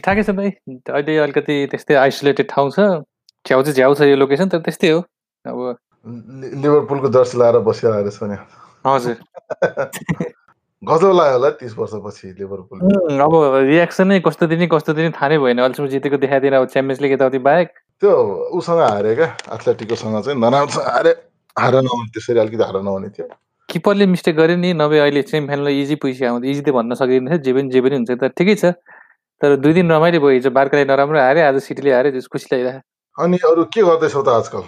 ठिकठाकै छ भाइ। अहिले अलिकति त्यस्तै आइसोलेटेड ठाउँ छ। छ्याउ चाहिँ झ्याउ छ यो लोकेसन तर त्यस्तै हो। अब लिभरपुलको जर्सी लाएर बसिरहेको रहेछ नि हजुर। गजब लाग्यो होला तिस वर्षपछि लिभरपुल। अब रियाक्सनै कस्तो दिने कस्तो दिने थाहा नै भएन। अहिलेसम्म जितेको देखाइदिएर अब च्याम्पियन्स लिग यताउति बाहेक। त्यो उसँग हारे क्या एथलेटिकोसँग चाहिँ। नराम्रोसँग हारे। हार नहुने त्यसरी अलिकति हार नहुने थियो। किपरले मिस्टेक गर्यो नि नभए अहिले सेमी फाइनल इजी पैसा आउँछ इजी त भन्न सकिँदैन थियो। जे पनि जे पनि हुन्छ त ठिकै छ। तर दुई दिन रमाइलो भयो हिजो बार्काले नराम्रो हारे आज सिटीले हारे त्यस खुसी लागिरहेको अनि अरू के गर्दैछौ त आजकल?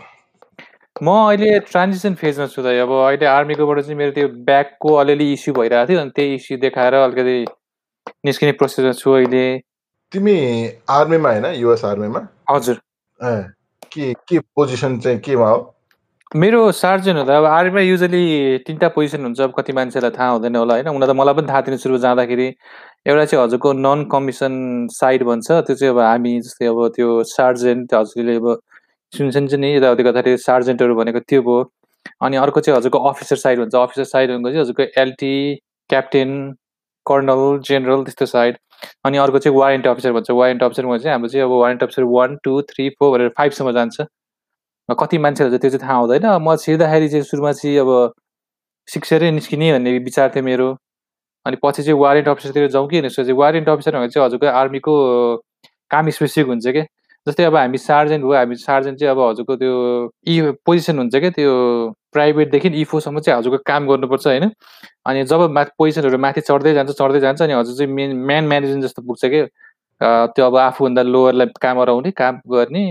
म अहिले ट्रान्जिसन फेजमा छु त अब अहिले आर्मीकोबाट चाहिँ मेरो त्यो ब्याकको अलिअलि इस्यु भइरहेको थियो अनि त्यही इस्यु देखाएर अलिकति निस्किने प्रोसेसमा छु अहिले। तिमी आर्मीमा होइन युएस आर्मीमा हजुर। ए के के पोजिसन चाहिँ केमा हो? मेरो सार्जन हो त अब आर्मीमा युजली तिनवटा पोजिसन हुन्छ अब कति मान्छेलाई थाहा हुँदैन होला होइन? उनीहरू त मलाई पनि थाहा थिएन सुरु जाँदाखेरि। एउटा चाहिँ हजुरको नन कमिसन साइड भन्छ त्यो चाहिँ अब हामी जस्तै अब त्यो सार्जेन्ट हजुरले अब सुन्छन् नि यताउति गर्दाखेरि सार्जेन्टहरू भनेको त्यो भयो अनि अर्को चाहिँ हजुरको अफिसर साइड भन्छ अफिसर साइड भनेको चाहिँ हजुरको एलटी क्याप्टेन कर्नल जेनरल त्यस्तो साइड अनि अर्को चाहिँ वारेन्ट अफिसर भन्छ। वारेन्ट अफिसरमा चाहिँ हाम्रो चाहिँ अब warrant officer one two three four भनेर फाइभसम्म जान्छ। कति मान्छेहरू त्यो चाहिँ थाहा हुँदैन। म छिर्दाखेरि चाहिँ सुरुमा चाहिँ अब सिक्सेरै निस्किने भन्ने विचार थियो मेरो। अनि पछि चाहिँ वारेन्ट अफिसरतिर जाउँ कि सोचेँ वारेन्ट अफिसर भनेको चाहिँ हजुरको आर्मीको काम स्पेसिफिक हुन्छ क्या जस्तै अब हामी सार्जेन्ट भयो हामी सार्जेन्ट चाहिँ अब हजुरको त्यो इ पोजिसन हुन्छ क्या त्यो प्राइभेटदेखि इफोसम्म चाहिँ हजुरको काम गर्नुपर्छ होइन? अनि जब मा पोजिसनहरू माथि चढ्दै जान्छ चढ्दै जान्छ अनि हजुर चाहिँ मेन म्यान म्यानेजमेन्ट जस्तो पुग्छ क्या त्यो अब आफूभन्दा लोवरलाई काम गराउने काम गर्ने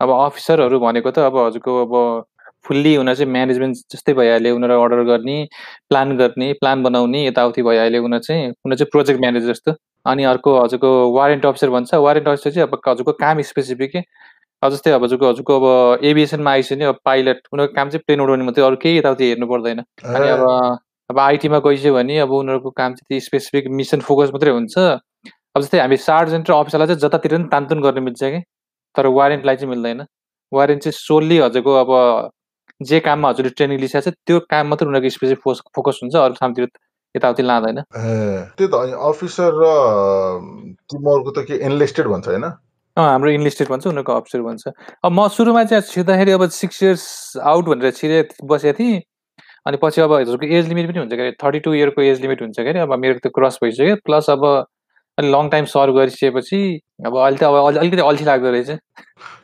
अब अफिसरहरू भनेको त अब हजुरको अब फुल्ली उनीहरू चाहिँ म्यानेजमेन्ट जस्तै भइहाल्यो। उनीहरू अर्डर गर्ने प्लान गर्ने प्लान बनाउने यताउति भइहाल्यो उनीहरू चाहिँ। उनीहरू चाहिँ प्रोजेक्ट म्यानेजर जस्तो। अनि अर्को हजुरको वारेन्ट अफिसर भन्छ। वारेन्ट अफिसर चाहिँ अब हजुरको काम स्पेसिफिक जस्तै अब हजुरको हजुरको अब एभिएसनमा आइसक्यो नि अब पाइलट उनीहरूको काम चाहिँ प्लेन उडाउने मात्रै अरू केही यताउति हेर्नु पर्दैन। अनि अब अब आइटीमा गइसक्यो भने अब उनीहरूको काम चाहिँ स्पेसिफिक मिसन फोकस मात्रै हुन्छ। अब जस्तै हामी सार्जेन्ट र अफिसरलाई चाहिँ जतातिर पनि तानतुन गर्ने मिल्छ कि तर वारेन्टलाई चाहिँ मिल्दैन। वारेन्ट चाहिँ सोल्ली हजुरको अब जे काममा हजुरले ट्रेनिङ लिइसकेको छ त्यो काम मात्रै उनीहरूको स्पेसिफिक फोकस फोकस हुन्छ अरू ठाउँतिर यताउति लाँदैन। त्यो त अफिसर र तिमीहरूको त के इन्लिस्टेड भन्छ होइन? हाम्रो इन्लिस्टेड भन्छ उनीहरूको अफिसर भन्छ। अब म सुरुमा चाहिँ छिर्दाखेरि अब सिक्स इयर्स आउट भनेर छिरे बसेको थिएँ। अनि पछि अब हजुरको एज लिमिट पनि हुन्छ क्या थर्टी टू इयरको एज लिमिट हुन्छ क्या अब मेरो त क्रस भइसक्यो। प्लस अब अनि लङ टाइम सर्भ गरिसकेपछि अब अहिले त अब अलिकति अल्छी लाग्दो रहेछ।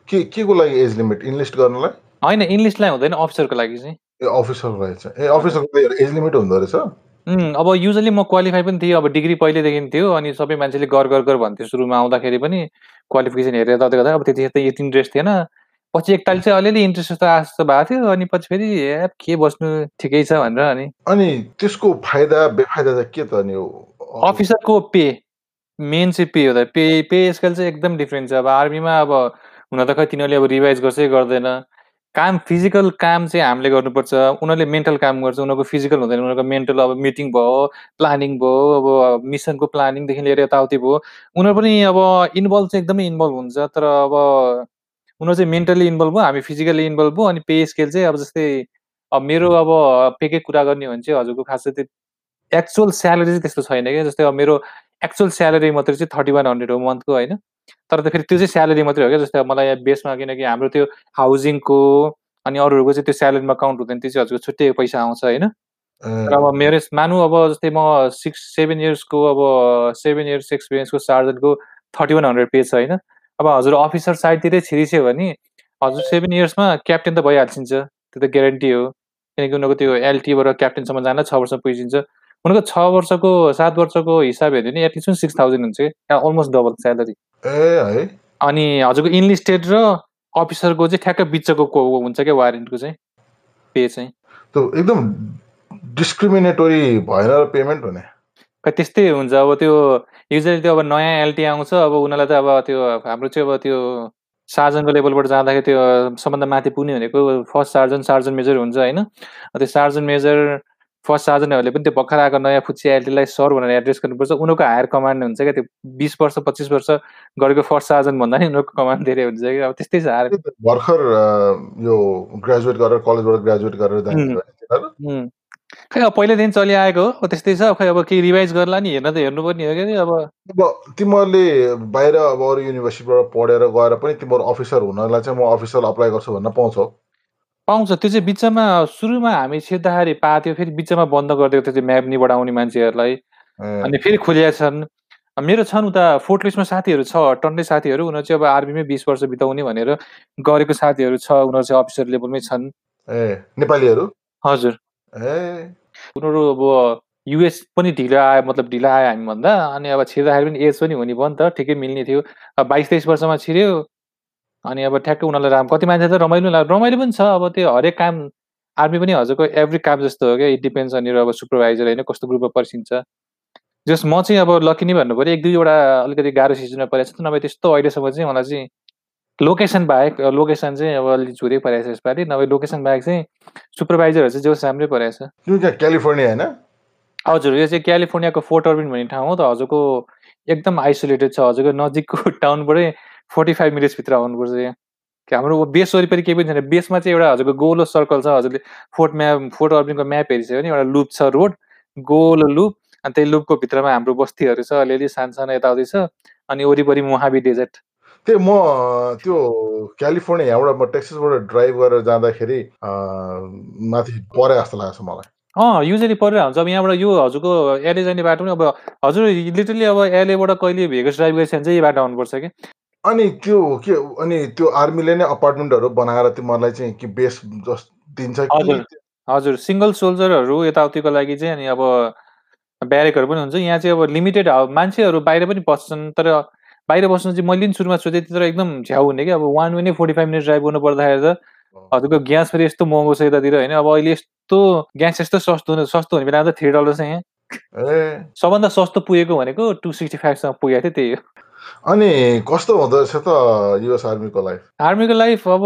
के के को लागि एज लिमिट इन्लिस्ट गर्नलाई? होइन इन्लिस्टलाई हुँदैन अफिसरको लागि चाहिँ। ए लागि चाहिँ ए अफिसरको एज लिमिट हुँदो रहेछ? अब युजली म क्वालिफाई पनि थिएँ अब डिग्री पहिल्यैदेखि थियो अनि सबै मान्छेले गर गर गर भन्थ्यो सुरुमा आउँदाखेरि पनि क्वालिफिकेसन हेरेर त गर्दा। अब त्यति त यति इन्ट्रेस्ट थिएन। पछि एकताल चाहिँ अलिअलि इन्ट्रेस्ट जस्तो जस्तो भएको थियो अनि पछि फेरि के बस्नु ठिकै छ भनेर अनि। अनि त्यसको फाइदा बेफाइदा चाहिँ के त अनि अफिसरको पे मेन चाहिँ पे हो त। पे पे स्केल चाहिँ एकदम डिफ्रेन्ट छ। अब आर्मीमा अब हुन त खै तिनीहरूले अब रिभाइज गर्छै गर्दैन। काम फिजिकल काम चाहिँ हामीले गर्नुपर्छ। उनीहरूले मेन्टल काम गर्छ। उनीहरूको फिजिकल हुँदैन। उनीहरूको मेन्टल अब मिटिङ भयो प्लानिङ भयो अब मिसनको प्लानिङदेखि लिएर यताउति भयो। उनीहरू पनि अब इन्भल्भ चाहिँ एकदमै इन्भल्भ हुन्छ। तर अब उनीहरू चाहिँ मेन्टली इन्भल्भ भयो हामी फिजिकली इन्भल्भ भयो अनि पे स्केल चाहिँ अब जस्तै अब मेरो अब पेकै कुरा गर्ने हो भने चाहिँ हजुरको खास त्यो एक्चुअल स्यालेरी चाहिँ त्यस्तो छैन क्या। जस्तै अब मेरो एक्चुअल स्यालेरी मात्रै चाहिँ थर्टी वान हन्ड्रेड हो मन्थको होइन? तर त फेरि त्यो चाहिँ स्यालेरी मात्रै हो क्या जस्तै मलाई यहाँ बेसमा किनकि हाम्रो त्यो हाउसिङको अनि अरूहरूको चाहिँ त्यो स्यालेरीमा काउन्ट हुँदैन त्यो चाहिँ हजुरको छुट्टै पैसा आउँछ होइन। र अब मेरो मानु अब जस्तै म सिक्स सेभेन इयर्सको अब सेभेन इयर्स एक्सपिरियन्सको चार्जरको थर्टी वान हन्ड्रेड पेज छ होइन। अब हजुर अफिसर साइडतिरै छिरिस्यो भने हजुर सेभेन इयर्समा क्याप्टेन त भइहाल्छिन्छ त्यो त ग्यारेन्टी हो। किनकि उनीहरूको त्यो एलटीबाट क्याप्टेनसम्म जान छ वर्ष पुगिन्छ। उनीहरूको छ वर्षको सात वर्षको हिसाब हेऱ्यो भने एटलिस्ट पनि सिक्स थाउजन्ड हुन्छ कि अलमोस्ट डबल स्यालेरी ए है? अनि हजुरको इन्लिस्टेड र अफिसरको चाहिँ ठ्याक्क बिचको हुन्छ क्या वारेन्टको चाहिँ पे चाहिँ। त्यो एकदम डिस्क्रिमिनेटोरी भएन र पेमेन्ट हुने? त्यस्तै हुन्छ। अब त्यो युजली त्यो अब नयाँ एलटी आउँछ अब उनीहरूलाई त अब त्यो हाम्रो चाहिँ अब त्यो सार्जनको लेभलबाट जाँदाखेरि त्यो सबभन्दा माथि पुग्ने भनेको फर्स्ट सार्जन सार्जन मेजर हुन्छ होइन? त्यो सार्जन मेजर फर्स्ट सार्जनहरूले पनि त्यो भर्खर आएको नयाँ फुच्ची आइटीलाई सर भनेर एड्रेस गर्नुपर्छ। उनीहरूको हायर कमान्ड हुन्छ क्या। त्यो बिस वर्ष पच्चिस वर्ष गरेको फर्स्ट सार्जन भन्दा नि उनीहरूको कमान्ड धेरै हुन्छ कि अब त्यस्तै छ हायर। भर्खर यो ग्रेजुएट गरेर कलेजबाट ग्रेजुएट गरेर खै अब पहिल्यैदेखि चलिआएको हो। त्यस्तै छ। खै अब केही रिभाइज गर्ला नि। हेर्न त हेर्नुपर्ने हो क्या अब। अब तिमीहरूले बाहिर अब अरू युनिभर्सिटीबाट पढेर गएर पनि तिमीहरू अफिसर हुनलाई चाहिँ म अफिसर अप्लाई गर्छु भन्न पाउँछौ। पाउँछ। त्यो चाहिँ बिचमा सुरुमा हामी छिर्दाखेरि पाथ्यो फेरि बिचमा बन्द गरिदिएको त्यो म्याप नि बढाउने मान्छेहरूलाई। अनि फेरि खोलिया छन्। मेरो छन् उता फोर्ट लिस्टमा साथीहरू छ टन्नै साथीहरू उनीहरू चाहिँ अब आर्मीमै बिस वर्ष बिताउने भनेर गरेको साथीहरू छ उनीहरू चाहिँ अफिसर लेभलमै छन्। ए नेपालीहरू? हजुर। ए। उनीहरू अब युएस पनि ढिलो आयो मतलब ढिलो आयो हामी भन्दा अनि अब छिर्दाखेरि पनि एज पनि हुने भयो नि त ठिकै मिल्ने थियो। अब बाइस तेइस वर्षमा छिर्यो। अनि अब ठ्याक्कै उनीहरूलाई राम कति मान्छे त रमाइलो लाग्यो। रमाइलो पनि छ अब त्यो हरेक काम आर्मी पनि हजुरको एभ्री काम जस्तो हो क्या। इट डिपेन्ड्स अनि अब सुपरभाइजर होइन कस्तो ग्रुपमा पर्सिन्छ जस म चाहिँ अब लकी नै भन्नु पऱ्यो एक दुईवटा अलिकति गाह्रो सिजनमा परेको छ। नभए त्यस्तो अहिलेसम्म चाहिँ मलाई चाहिँ लोकेसन बाहेक लोकेसन चाहिँ अब अलिक झुरै परेको छ यसपालि। नभए लोकेसन बाहेक चाहिँ सुपरभाइजरहरू चाहिँ जोस राम्रै परेको छ। क्यालिफोर्निया होइन? हजुर यो चाहिँ क्यालिफोर्नियाको फोर्ट अर्बिन भन्ने ठाउँ हो त। हजुरको एकदम आइसोलेटेड छ। हजुरको नजिकको टाउनबाटै फोर्टी फाइभ मिनट्सभित्र आउनुपर्छ यहाँ। हाम्रो बेस वरिपरि केही पनि छैन। बेसमा चाहिँ एउटा हजुरको गोलो सर्कल छ हजुरले फोर्ट म्याप फोर्ट अर्बिनको म्याप हेरिसक्यो भने एउटा लुप छ रोड गोलो लुप अनि त्यही लुपको भित्रमा हाम्रो बस्तीहरू छ अलिअलि सानो सानो यताउति छ अनि वरिपरि मोहाबी डेजर्ट। त्यही म त्यो क्यालिफोर्निया यहाँबाट म टेक्ससबाट ड्राइभ गरेर जाँदाखेरि माथि परे जस्तो लाग्छ मलाई। अँ युजली परेर हुन्छ। अब यहाँबाट यो हजुरको एले जाने बाटो पनि अब हजुर लिटरली अब एलेबाट कहिले भेगस ड्राइभ गरेछ भने चाहिँ यो बाटो आउनुपर्छ कि? अनि त्यो के अनि त्यो आर्मीले नै अपार्टमेन्टहरू बनाएर तिमीहरूलाई चाहिँ के बेस जस दिन्छ हजुर हजुर। सिङ्गल सोल्जरहरू यताउतिको लागि चाहिँ अनि अब ब्यारेकहरू पनि हुन्छ। यहाँ चाहिँ अब लिमिटेड मान्छेहरू बाहिर पनि बस्छन् तर बाहिर बस्नु चाहिँ मैले पनि सुरुमा सोधेँ तर एकदम झ्याउ हुने कि अब वान वे नै फोर्टी फाइभ मिनट ड्राइभ गर्नु पर्दाखेरि त हजुरको ग्यास फेरि यस्तो महँगो छ यतातिर होइन। अब अहिले यस्तो ग्यास यस्तो सस्तो हुने सस्तो हुने बेला त थ्री डलर छ यहाँ सबभन्दा सस्तो पुगेको भनेको टु सिक्सटी फाइभसम्म पुगेको थियो त्यही हो। अनि कस्तो हुँदो रहेछ त युएस आर्मीको लाइफ? आर्मीको लाइफ अब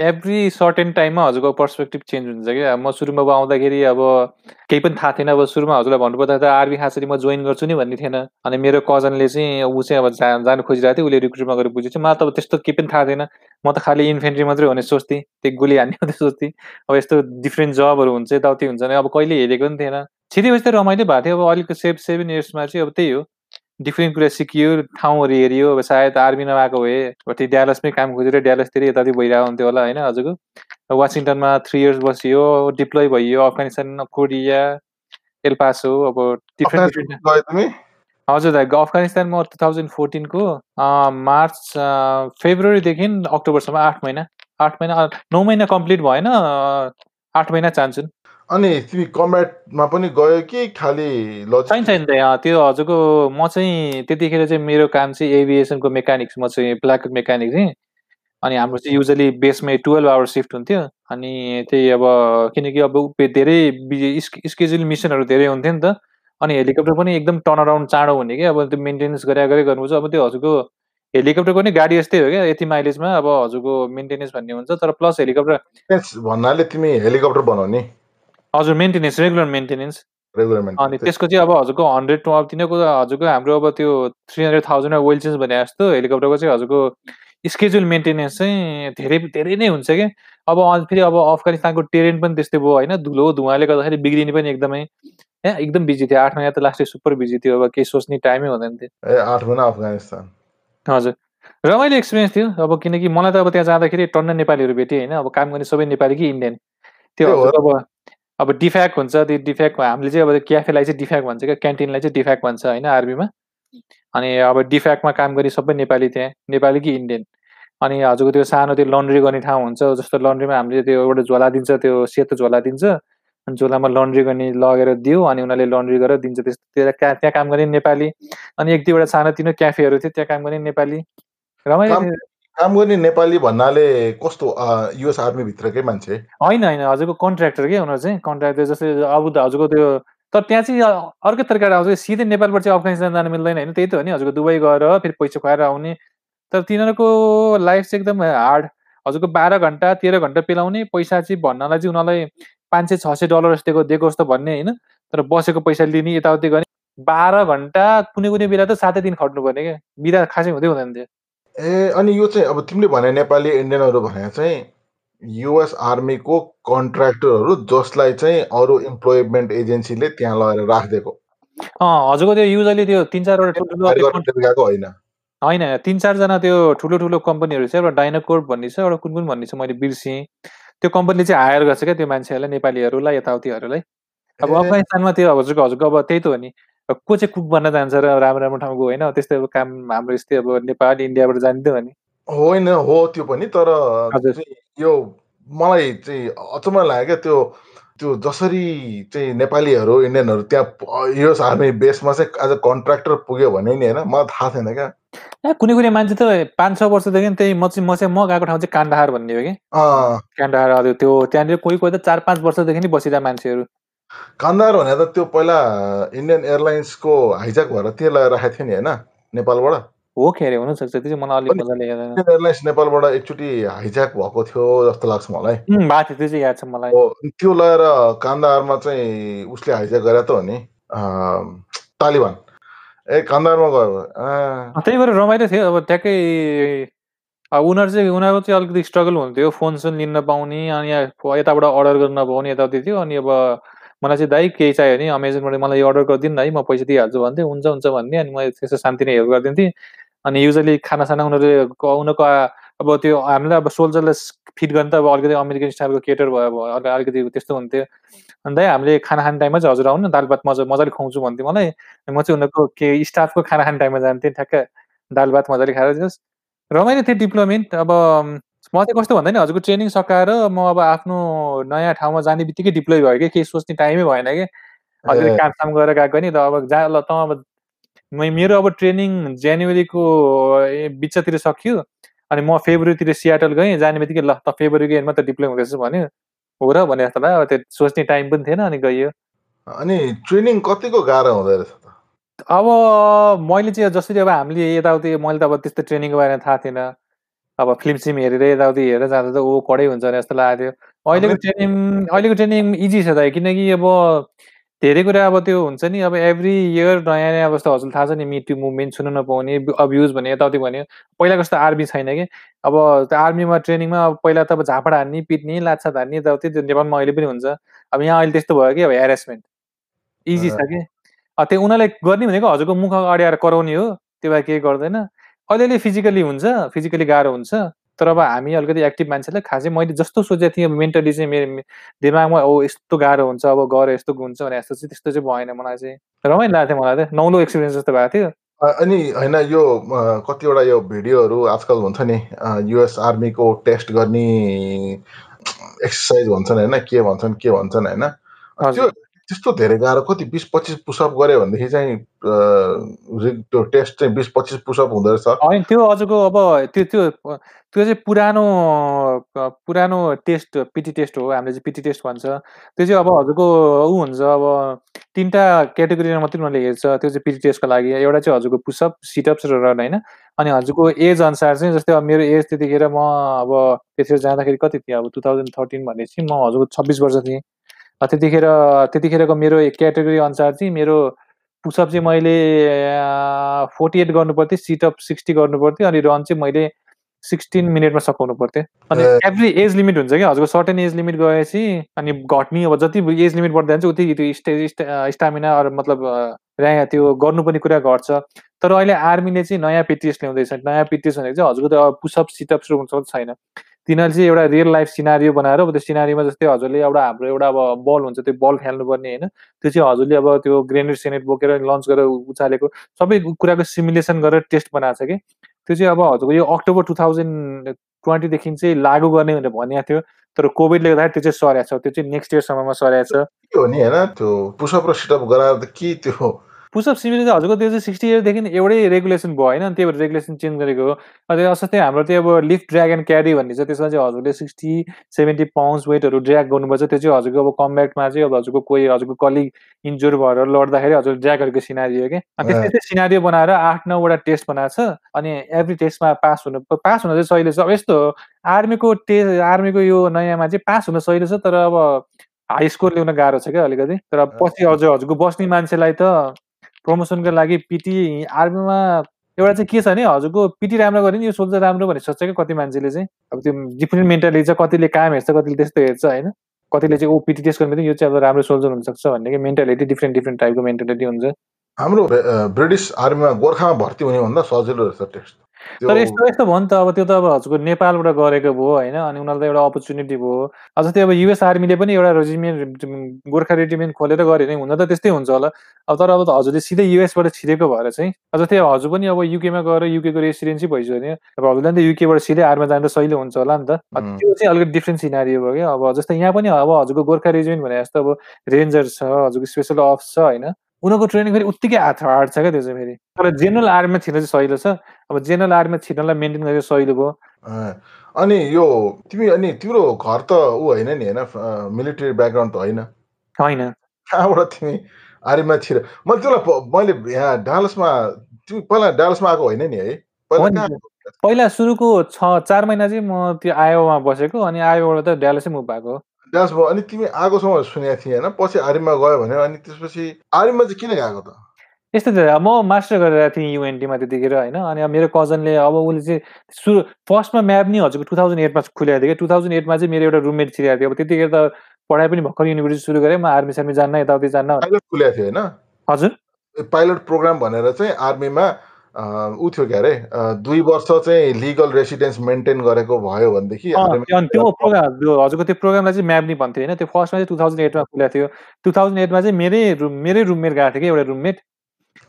एभ्री सर्टेन टाइममा हजुरको पर्सपेक्टिभ चेन्ज हुन्छ क्या। म सुरुमा आउँदाखेरि अब केही पनि थाहा थिएन अब सुरुमा हजुरलाई भन्नुपर्दा त आर्मी खासरी म जोइन गर्छु नि भन्ने थिएन। अनि मेरो कजनले चाहिँ ऊ चाहिँ अब जा जानु खोजिरहेको थियो उसले रिक्रुटमा गएर बुझेको मलाई त अब त्यस्तो केही पनि थाहा थिएन। म त खालि इन्फेन्ट्री मात्रै हुने सोच्थेँ। त्यो गोली हान्ने मात्रै सोच्थेँ। अब यस्तो डिफ्रेन्ट जबहरू हुन्छ यताउति हुन्छ भने अब कहिले हेरेको पनि थिएन। छिटै त रमाइलो भएको थियो। अब अलिक सेभ सेभेन इयर्समा चाहिँ अब त्यही हो। डिफ्रेन्ट कुरा सिकियो ठाउँहरू हेरियो अब सायद आर्मी नभएको भए त्यो ड्यालसमै काम खोजेर ड्यालसतिर यताति भइरहेको हुन्थ्यो होला होइन हजुरको वासिङटनमा थ्री इयर्स बसियो डिप्लोय भइयो अफगानिस्तान कोरिया एलपासो अब डिफ्रेन्ट डिफ्रेन्ट हजुर दाइ अफगानिस्तान म टु थाउजन्ड फोर्टिनको मार्च फेब्रुअरीदेखि अक्टोबरसम्म आठ महिना आठ महिना नौ महिना कम्प्लिट भएन आठ महिना चाहन्छु। अनि तिमी कम्ब्याटमा पनि गयो कि खालि छैन छैन त्यो हजुरको म चाहिँ त्यतिखेर चाहिँ मेरो काम चाहिँ एभिएसनको मेकानिक्स म चाहिँ ब्ल्याक मेकानिक चाहिँ अनि हाम्रो चाहिँ युजली बेसमै टुवेल्भ आवर सिफ्ट हुन्थ्यो। अनि त्यही अब किनकि अब धेरै स्केजुल मिसनहरू धेरै हुन्थ्यो नि त। अनि हेलिकप्टर पनि एकदम टर्न अराउन्ड चाँडो हुने कि अब त्यो मेन्टेनेन्स गरे गरे गर्नुपर्छ अब त्यो हजुरको हेलिकप्टर पनि गाडी यस्तै हो क्या यति माइलेजमा अब हजुरको मेन्टेनेन्स भन्ने हुन्छ। तर प्लस हेलिकप्टर भन्नाले तिमी हेलिकप्टर बनाउने। हजुर मेन्टेनेन्स रेगुलर मेन्टेनेन्स अनि त्यसको चाहिँ अब हजुरको हन्ड्रेड अब तिनीहरूको हजुरको हाम्रो अब त्यो three hundred thousand oil change भने जस्तो हेलिकप्टरको चाहिँ हजुरको स्केड्युल मेन्टेनेन्स चाहिँ धेरै धेरै नै हुन्छ कि। अब फेरि अब अफगानिस्तानको टेरेन पनि त्यस्तै भयो होइन? धुलो धुवाले गर्दाखेरि बिग्रिने पनि एकदमै ए एकदम बिजी थियो। आठ महिना त लास्टै सुपर बिजी थियो अब केही सोच्ने टाइमै हुँदैन थियो। ए आठ महिना अफगानिस्तान? हजुर। रमाइलो एक्सपिरियन्स थियो अब किनकि मलाई त अब त्यहाँ जाँदाखेरि टन्न नेपालीहरू भेटेँ होइन? अब काम गर्ने सबै नेपाली कि इन्डियन त्यो अब अब डिफ्याक हुन्छ त्यो डिफ्याक हामीले चाहिँ अब क्याफेलाई चाहिँ डिफ्याक भन्छ क्या क्यान्टिनलाई चाहिँ डिफ्याक भन्छ होइन आर्मीमा अनि अब डिफ्याकमा काम गर्ने सबै नेपाली त्यहाँ नेपाली कि इन्डियन? अनि हजुरको त्यो सानो त्यो लन्ड्री गर्ने ठाउँ हुन्छ जस्तो लन्ड्रीमा हामीले त्यो एउटा झोला दिन्छ त्यो सेतो झोला दिन्छ अनि झोलामा लन्ड्री गर्ने लगेर दियो अनि उनीहरूले लन्ड्री गरेर दिन्छ त्यस्तो त्यहाँ त्यहाँ काम गर्ने नेपाली। अनि एक दुईवटा सानोतिनो क्याफेहरू थियो त्यहाँ काम गर्ने नेपाली। रमाइलो काम गर्ने नेपाली भन्नाले कस्तो युएस आर्मीभित्रकै मान्छे? होइन होइन हजुरको कन्ट्र्याक्टर के उनीहरू चाहिँ कन्ट्र्याक्टर जस्तै अब हजुरको त्यो तर त्यहाँ चाहिँ अर्कै तरिकाले आउँछ सिधै नेपालबाट चाहिँ अफगानिस्तान जानु मिल्दैन होइन? त्यही त हो नि हजुरको दुबई गएर फेरि पैसा खुवाएर आउने। तर तिनीहरूको लाइफ चाहिँ एकदम हार्ड। हजुरको बाह्र घन्टा तेह्र घन्टा पेलाउने पैसा चाहिँ भन्नलाई चाहिँ उनीहरूलाई पाँच सय छ सय डलर जस्तो दिएको जस्तो भन्ने होइन? तर बसेको पैसा लिने यताउति गर्ने। बाह्र घन्टा कुनै कुनै बेला त सातै दिन खट्नुपर्ने क्या। बिदा खासै हुँदै हुँदैन थियो ए अनि यो चाहिँ अब तिमीले भने नेपाली इन्डियनहरू भने चाहिँ युएस आर्मीको कन्ट्र्याक्टरहरू जसलाई चाहिँ अरू इम्प्लोइमेन्ट एजेन्सीले त्यहाँ लगेर राखिदिएको। हजुरको त्यो युजली त्यो तिन चारवटा ठुल्ठुलो होइन। होइन तिन चारजना त्यो ठुलो ठुलो कम्पनीहरू छ एउटा डाइनाकोर्प भन्ने छ एउटा कुन कुन भन्ने छ मैले बिर्सेँ। त्यो कम्पनीले चाहिँ हायर गर्छ क्या त्यो मान्छेहरूलाई नेपालीहरूलाई यताउतिहरूलाई। अब अफगानिस्तानमा त्यो हजुरको हजुरको अब त्यही त हो नि। को चाहिँ कुक बन्न जान्छ र राम्रो राम्रो ठाउँको होइन त्यस्तै अब काम हाम्रो यस्तै अब नेपाल इन्डियाबाट जानिदियो नि होइन हो त्यो पनि तर यो मलाई चाहिँ अचम्म लाग्यो क्या त्यो त्यो जसरी चाहिँ नेपालीहरू इन्डियनहरू त्यहाँ युएस आर्मी बेसमा चाहिँ एज अ कन्ट्र्याक्टर पुग्यो भने नि होइन मलाई थाहा थिएन क्या। कुनै कुनै मान्छे त पाँच छ वर्षदेखि त्यही म चाहिँ म चाहिँ म गएको ठाउँ चाहिँ कान्डाहार भन्ने हो कि? कान्डाहार त्यो त्यहाँनिर कोही कोही त चार पाँच वर्षदेखि नै बसिरहेको मान्छेहरू। कान्दाहार भने त त्यो पहिला इन्डियन एयरलाइन्सको हाइज्याक भएर त्यो लगाएर राखेको थियो नि होइन? नेपालबाट? हो के अरे हुनसक्छ त्यो चाहिँ मलाई अलिक मजाले याद इन्डियन एयरलाइन्स नेपालबाट एकचोटि हाइज्याक भएको थियो जस्तो लाग्छ मलाई। भएको थियो त्यो चाहिँ याद छ मलाई। त्यो लगाएर कान्दाहारमा चाहिँ उसले हाइज्याक गरे त हो नि तालिबान। ए कान्दाहारमा गयो। त्यही भएर रमाइलो थियो। अब ट्याक्कै उनीहरू चाहिँ उनीहरूको चाहिँ अलिकति स्ट्रगल हुन्थ्यो। फोन सोन लिन नपाउने अनि यताबाट अर्डर गर्न नपाउने यताउति थियो। अनि अब मलाई चाहिँ दाइ केही चाहियो भने अमेजनबाट मलाई यो अर्डर गरिदिनु है म पैसा दिइहाल्छु भन्थेँ हुन्छ हुन्छ भन्ने अनि मैले त्यस्तो शान्ति नै हेल्प गरिदिन्थेँ। अनि युजली खानासाना उनीहरूले उनीहरूको अब त्यो हामीलाई अब सोल्जरलाई फिट गर्नु त अब अलिकति अमेरिकन स्टाइलको केटर भयो अब अलिकति त्यस्तो हुन्थ्यो। अन्त हामीले खाना खाने टाइममा चाहिँ हजुर आउनु दाल भात मजा मजाले खुवाउँछु भन्थेँ मलाई। म चाहिँ उनीहरूको के स्टाफको खाना खाने टाइममा जान्थेँ ठ्याक्क। दाल भात मजाले खाएर दिनुहोस् रमाइलो थियो डिप्लोमेन्ट अब म चाहिँ कस्तो भन्दा नि हजुरको ट्रेनिङ सकाएर म अब आफ्नो नयाँ ठाउँमा जाने बित्तिकै डिप्लोय भयो कि केही सोच्ने टाइमै भएन कि हजुर कामसाम गरेर गएको नि ल अब जा ल त अब मेरो अब ट्रेनिङ जनवरीको बिचतिर सकियो अनि म फेब्रुअरीतिर सियाटल गएँ जाने बित्तिकै ल त फेब्रुअरीको एन्डमा त डिप्लोय हुँदैछ भन्यो। हो र भने जस्तो भयो त्यो सोच्ने टाइम पनि थिएन अनि गइयो। अनि ट्रेनिङ कतिको गाह्रो हुँदो रहेछ अब मैले चाहिँ जसरी अब हामीले यताउति मैले त अब त्यस्तो ट्रेनिङको बारेमा थाहा थिएन। अब फिल्म सिम हेरेर यताउति हेरेर जाँदा त ऊ कडै हुन्छ भने जस्तो लागेको थियो अहिलेको ट्रेनिङ अहिलेको ट्रेनिङ इजी छ त किनकि अब धेरै कुरा अब त्यो हुन्छ नि अब एभ्री इयर नयाँ नयाँ अवस्था हजुर थाहा छ नि मिटु मुभमेन्ट सुन्नु नपाउने अब्युज भने यताउति भन्यो। पहिला कस्तो आर्मी छैन कि? अब त्यो आर्मीमा ट्रेनिङमा अब पहिला त अब झापड हान्ने पिट्ने लाछा धान्ने यताउति त्यो नेपालमा अहिले पनि हुन्छ। अब यहाँ अहिले त्यस्तो भयो कि अब हेरेसमेन्ट इजी छ कि? त्यो उनीहरूलाई गर्ने भनेको हजुरको मुख अगाडि आएर कराउने हो त्यो भए केही गर्दैन। अलिअलि फिजिकली हुन्छ फिजिकली गाह्रो हुन्छ तर अब हामी अलिकति एक्टिभ मान्छेलाई खासै मैले जस्तो सोचेको थिएँ मेन्टली चाहिँ मेरो दिमागमा ओ यस्तो गाह्रो हुन्छ अब गएर यस्तो हुन्छ भने यस्तो चाहिँ त्यस्तो चाहिँ भएन मलाई चाहिँ। रमाइलो लाग्थ्यो मलाई चाहिँ नौलो एक्सपिरियन्स जस्तो भएको थियो। अनि होइन यो कतिवटा यो भिडियोहरू आजकल हुन्छ नि युएस आर्मीको टेस्ट गर्ने एक्सर्साइज भन्छन् होइन? के भन्छन् के भन्छन् होइन? त्यो त्यस्तो धेरै गाह्रो कति बिस पच्चिस पुसअप गऱ्यो भनेदेखि चाहिँ त्यो टेस्ट चाहिँ बिस पच्चिस पुसअप हुँदो रहेछ होइन त्यो अझको अब त्यो त्यो त्यो चाहिँ पुरानो पुरानो टेस्ट पिटी टेस्ट हो हामीले चाहिँ पिटी टेस्ट भन्छ त्यो चाहिँ अब हजुरको ऊ हुन्छ अब तिनवटा क्याटेगोरीमा मात्रै उनीहरूले हेर्छ त्यो चाहिँ पिटी टेस्टको लागि एउटा चाहिँ हजुरको पुसअप सिटअप्स र रन होइन अनि हजुरको एज अनुसार चाहिँ जस्तै अब मेरो एज त्यतिखेर म अब त्यतिखेर जाँदाखेरि कति थिएँ अब टु थाउजन्ड थर्टिन भनेपछि म हजुरको छब्बिस वर्ष थिएँ त्यतिखेर त्यतिखेरको मेरो क्याटेगोरी अनुसार चाहिँ मेरो पुसअप चाहिँ मैले फोर्टी एट गर्नु पर्थ्यो सिटअप सिक्सटी गर्नु पर्थ्यो अनि रन चाहिँ मैले सिक्सटिन मिनटमा सघाउनु पर्थ्यो। अनि एभ्री एज लिमिट हुन्छ कि हजुरको सर्टेन एज लिमिट गएपछि अनि घट्ने अब जति एज लिमिट बढ्दै जान्छ उति त्यो स्टे स्टामिना अरू मतलब ऱ्या त्यो गर्नुपर्ने कुरा घट्छ। तर अहिले आर्मीले चाहिँ नयाँ पिटिएस ल्याउँदैछ। नयाँ पिटिएस भनेको चाहिँ हजुरको त पुसअप सिटअप्स हुन्छ छैन। तिनीहरूले चाहिँ एउटा रियल लाइफ सिनारियो बनाएर अब त्यो सिनारीमा जस्तै हजुरले एउटा हाम्रो एउटा अब बल हुन्छ त्यो बल खेल्नुपर्ने होइन। त्यो चाहिँ हजुरले अब त्यो ग्रेनेड सेनेट बोकेर लन्च गरेर उचालेको सबै कुराको सिमुलेसन गरेर टेस्ट बनाएको छ कि। त्यो चाहिँ अब हजुरको यो अक्टोबर टु थाउजन्ड ट्वेन्टीदेखि चाहिँ लागू गर्ने भनेर भनिएको थियो। तर कोभिडले गर्दाखेरि त्यो चाहिँ सरेको छ। त्यो चाहिँ नेक्स्ट इयरसम्ममा सरेको छ। के हो नि होइन त्यो पुसअप र सिटअप गराएर त के त्यो पुसअप सिमिलर चाहिँ हजुरको त्यो चाहिँ सिक्सटी इयरदेखि एउटै रेगुलेसन भयो होइन? त्यही भएर रेगुलेसन चेन्ज गरेको हो। त्यो जस्तै हाम्रो त्यो अब लिफ्ट ड्र्याग एन्ड क्यारी भन्ने छ त्यसमा चाहिँ हजुरले सिक्सटी सेभेन्टी पाउन्ड्स वेटहरू ड्र्याग गर्नुपर्छ। त्यो चाहिँ हजुरको अब कम्ब्याटमा चाहिँ अब हजुरको कोही हजुरको कलिग इन्जोर भएर लड्दाखेरि हजुर ड्र्याग गरेको सिनारी हो कि? त्यस्तै सिनारी बनाएर आठ नौवटा टेस्ट बनाएको छ अनि एभ्री टेस्टमा पास हुनु पास हुन चाहिँ सहिले छ। अब यस्तो आर्मीको टेस्ट आर्मीको यो नयाँमा चाहिँ पास हुन सहिले छ तर अब हाई स्कोर ल्याउन गाह्रो छ क्या अलिकति। तर पछि अझ हजुरको बस्ने मान्छेलाई त प्रमोसनको लागि पिटी आर्मीमा एउटा चाहिँ के छ भने हजुरको पिटी राम्रो गऱ्यो नि यो सोल्जर राम्रो भनेर सोध्छ क्या कति मान्छेले चाहिँ। अब त्यो डिफ्रेन्ट मेन्टालिटी छ कतिले काम हेर्छ कतिले त्यस्तो हेर्छ होइन? कतिले चाहिँ ओ पिटी टेस्ट गर्नु यो चाहिँ अब राम्रो सोल्जर हुनसक्छ भन्ने कि मेन्टालिटी डिफ्रेन्ट डिफ्रेन्ट टाइपको मेन्टालिटी हुन्छ। हाम्रो ब्रिटिस आर्मीमा गोर्खामा भर्ती हुने भन्दा सजिलो रहेछ टेस्ट। तर यस्तो यस्तो भयो नि त अब त्यो त अब हजुरको नेपालबाट गरेको भयो होइन अनि उनीहरूलाई एउटा अपर्च्युनिटी भयो। अझ त्यो अब युएस आर्मीले पनि एउटा रेजिमेन्ट गोर्खा रेजिमेन्ट खोलेर गऱ्यो भने हुन त त्यस्तै हुन्छ होला। अब तर अब त हजुरले सिधै युएसबाट छिरेको भएर चाहिँ अझ त्यो हजुर पनि अब युकेमा गएर युकेको रेसिडेन्सी भइसक्यो भने अब हजुरलाई नि त युकेबाट सिधै आर्मीमा जाँदा सहिलो हुन्छ होला नि त। त्यो चाहिँ अलिकति डिफ्रेन्ट सिनारी भयो क्या। अब जस्तै यहाँ पनि अब हजुरको गोर्खा रेजिमेन्ट भने जस्तो अब रेन्जर छ हजुरको स्पेसल अफ छ होइन। उनीहरूको ट्रेनिङ फेरि उत्तिकै हार्ड छ क्या त्यो चाहिँ फेरि। तर जेनरल आर्मीमा छिर्न चाहिँ सहिलो छ। अब जेनरल आर्मीमा छिर्नलाई मेन्टेन गरेर सहिलो भयो। अनि यो तिमी अनि तिम्रो घर त ऊ होइन नि होइन मिलिट्री ब्याकग्राउन्ड त होइन? होइन। कहाँबाट तिमी आर्मीमा छिर मैले त्यसलाई मैले यहाँ डालसमा तिमी पहिला डालसमा आएको होइन नि है? पहिला पहिला सुरुको छ चार महिना चाहिँ म त्यो आयोमा बसेको अनि आयोबाट त डालसै मुभ भएको डान्स भयो अनि तिमी आगोसम्म सुनेको थिएँ होइन पछि आर्मीमा गयो भने अनि त्यसपछि आर्मीमा चाहिँ किन गएको त यस्तो थियो म मास्टर गरेर थिएँ युएनटीमा त्यतिखेर होइन अनि अब मेरो कजनले अब उसले चाहिँ सुरु फर्स्टमा म्याप नि हजुरको टु थाउजन्ड एटमा खुलेको थियो कि टु थाउजन्ड एटमा चाहिँ मेरो एउटा रुममेट छिरेको थियो अब त्यतिखेर त पढाइ पनि भर्खर युनिभर्सिटी सुरु गरेँ म आर्मी सार्मी जान्न यताउति जान्न खुलेको थियो होइन हजुर पाइलट प्रोग्राम भनेर चाहिँ आर्मीमा ऊ थियो के अरे? दुई वर्ष चाहिँ लिगल रेसिडेन्स मेन्टेन गरेको भयो भनेदेखि त्यो प्रोग्राम हजुरको त्यो प्रोग्रामलाई चाहिँ म्याप नि भन्थ्यो होइन? त्यो फर्स्टमा चाहिँ टु थाउजन्ड एटमा खुलेको थियो। टु थाउजन्ड एटमा चाहिँ मेरै रुम मेरै रुममेट गएको थियो कि एउटा रुममेट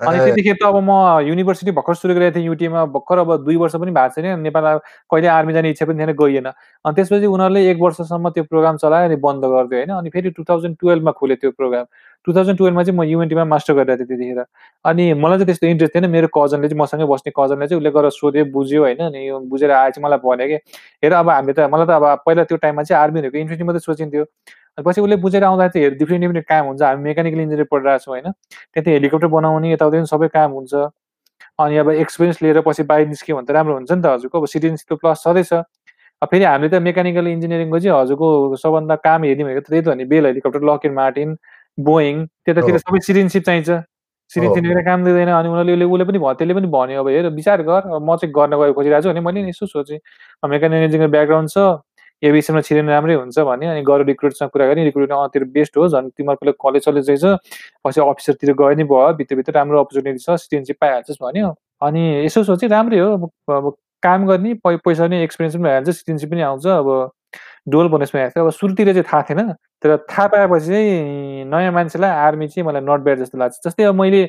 अनि त्यतिखेर त अब म युनिभर्सिटी भर्खर सुरु गरेको थिएँ युटीमा भर्खर अब दुई वर्ष पनि भएको छैन। नेपाल कहिले आर्मी जाने इच्छा पनि थिएन गइएन। अनि त्यसपछि उनीहरूले एक वर्षसम्म त्यो प्रोग्राम चलायो अनि बन्द गरिदियो होइन। अनि फेरि टु थाउजन्ड टुवेल्भमा खोल्यो त्यो प्रोग्राम। टु थाउजन्ड टुवेल्भमा चाहिँ म युएनटीमा मास्टर गरिरहेको थिएँ त्यतिखेर। अनि मलाई चाहिँ त्यस्तो इन्ट्रेस्ट थिएन। मेरो कजनले चाहिँ मसँगै बस्ने कजनले चाहिँ उसले गरेर सोध्यो बुझ्यो होइन। अनि यो बुझेर आए चाहिँ मलाई भन्यो कि हेर अब हामीले त मलाई त अब पहिला त्यो टाइममा चाहिँ आर्मीहरूको इन्ट्रेस्ट मात्रै सोचिन्थ्यो। पछि उसले बुझेर आउँदा चाहिँ हेर डिफ्रेन्ट डिफ्रेन्ट काम हुन्छ। हामी मेकानिकल इन्जिनियर पढिरहेको छौँ होइन। त्यहाँ हेलिकप्टर बनाउने यताउति सबै काम हुन्छ। अनि अब एक्सपिरियन्स लिएर पछि बाहिर निस्क्यो भने त राम्रो हुन्छ नि त हजुरको। अब सिटिजनसिप त प्लस छँदैछ फेरि हामीले त मेकानिकल इन्जिनियरिङको चाहिँ हजुरको सबभन्दा काम हेर्ने भनेको त्यही त हो नि। Bell helicopter Lockheed Martin Boeing त्यतातिर सबै सिटिजनसिप चाहिन्छ। सिटिजनसिप लिएर काम दिँदैन अनि उनीहरूले उसले पनि भयो त्यसले पनि भन्यो अब हेर विचार गर। म चाहिँ गर्न गएको खोजिरहेको छु। भने मैले यसो सोचेँ मेकानिकल इन्जिनियर ब्याकग्राउन्ड छ एभिएसनमा छिरेन राम्रै हुन्छ भने अनि गएर रिक्रुटसँग कुरा गरेँ रिक्रुट तेरो बेस्ट हो झन् तिमीहरूको कलेज सलेज रहेछ। पछि अफिसरतिर गयो नि भयो। भित्रभित्र राम्रो अपर्च्युनिटी छ। सिटिजनसिप पाइहाल्छस् भन्यो। अनि यसो सोचेँ राम्रै हो। अब काम गर्ने पैसा पनि एक्सपिरियन्स पनि भइहाल्छ। सिटिजनसिप पनि आउँछ। अब डोल बोनसमा आएको थियो। अब सुरुतिर चाहिँ थाहा थिएन। तर थाहा पाएपछि चाहिँ नयाँ मान्छेलाई आर्मी चाहिँ मलाई नट ब्याड जस्तो लाग्छ। जस्तै अब मैले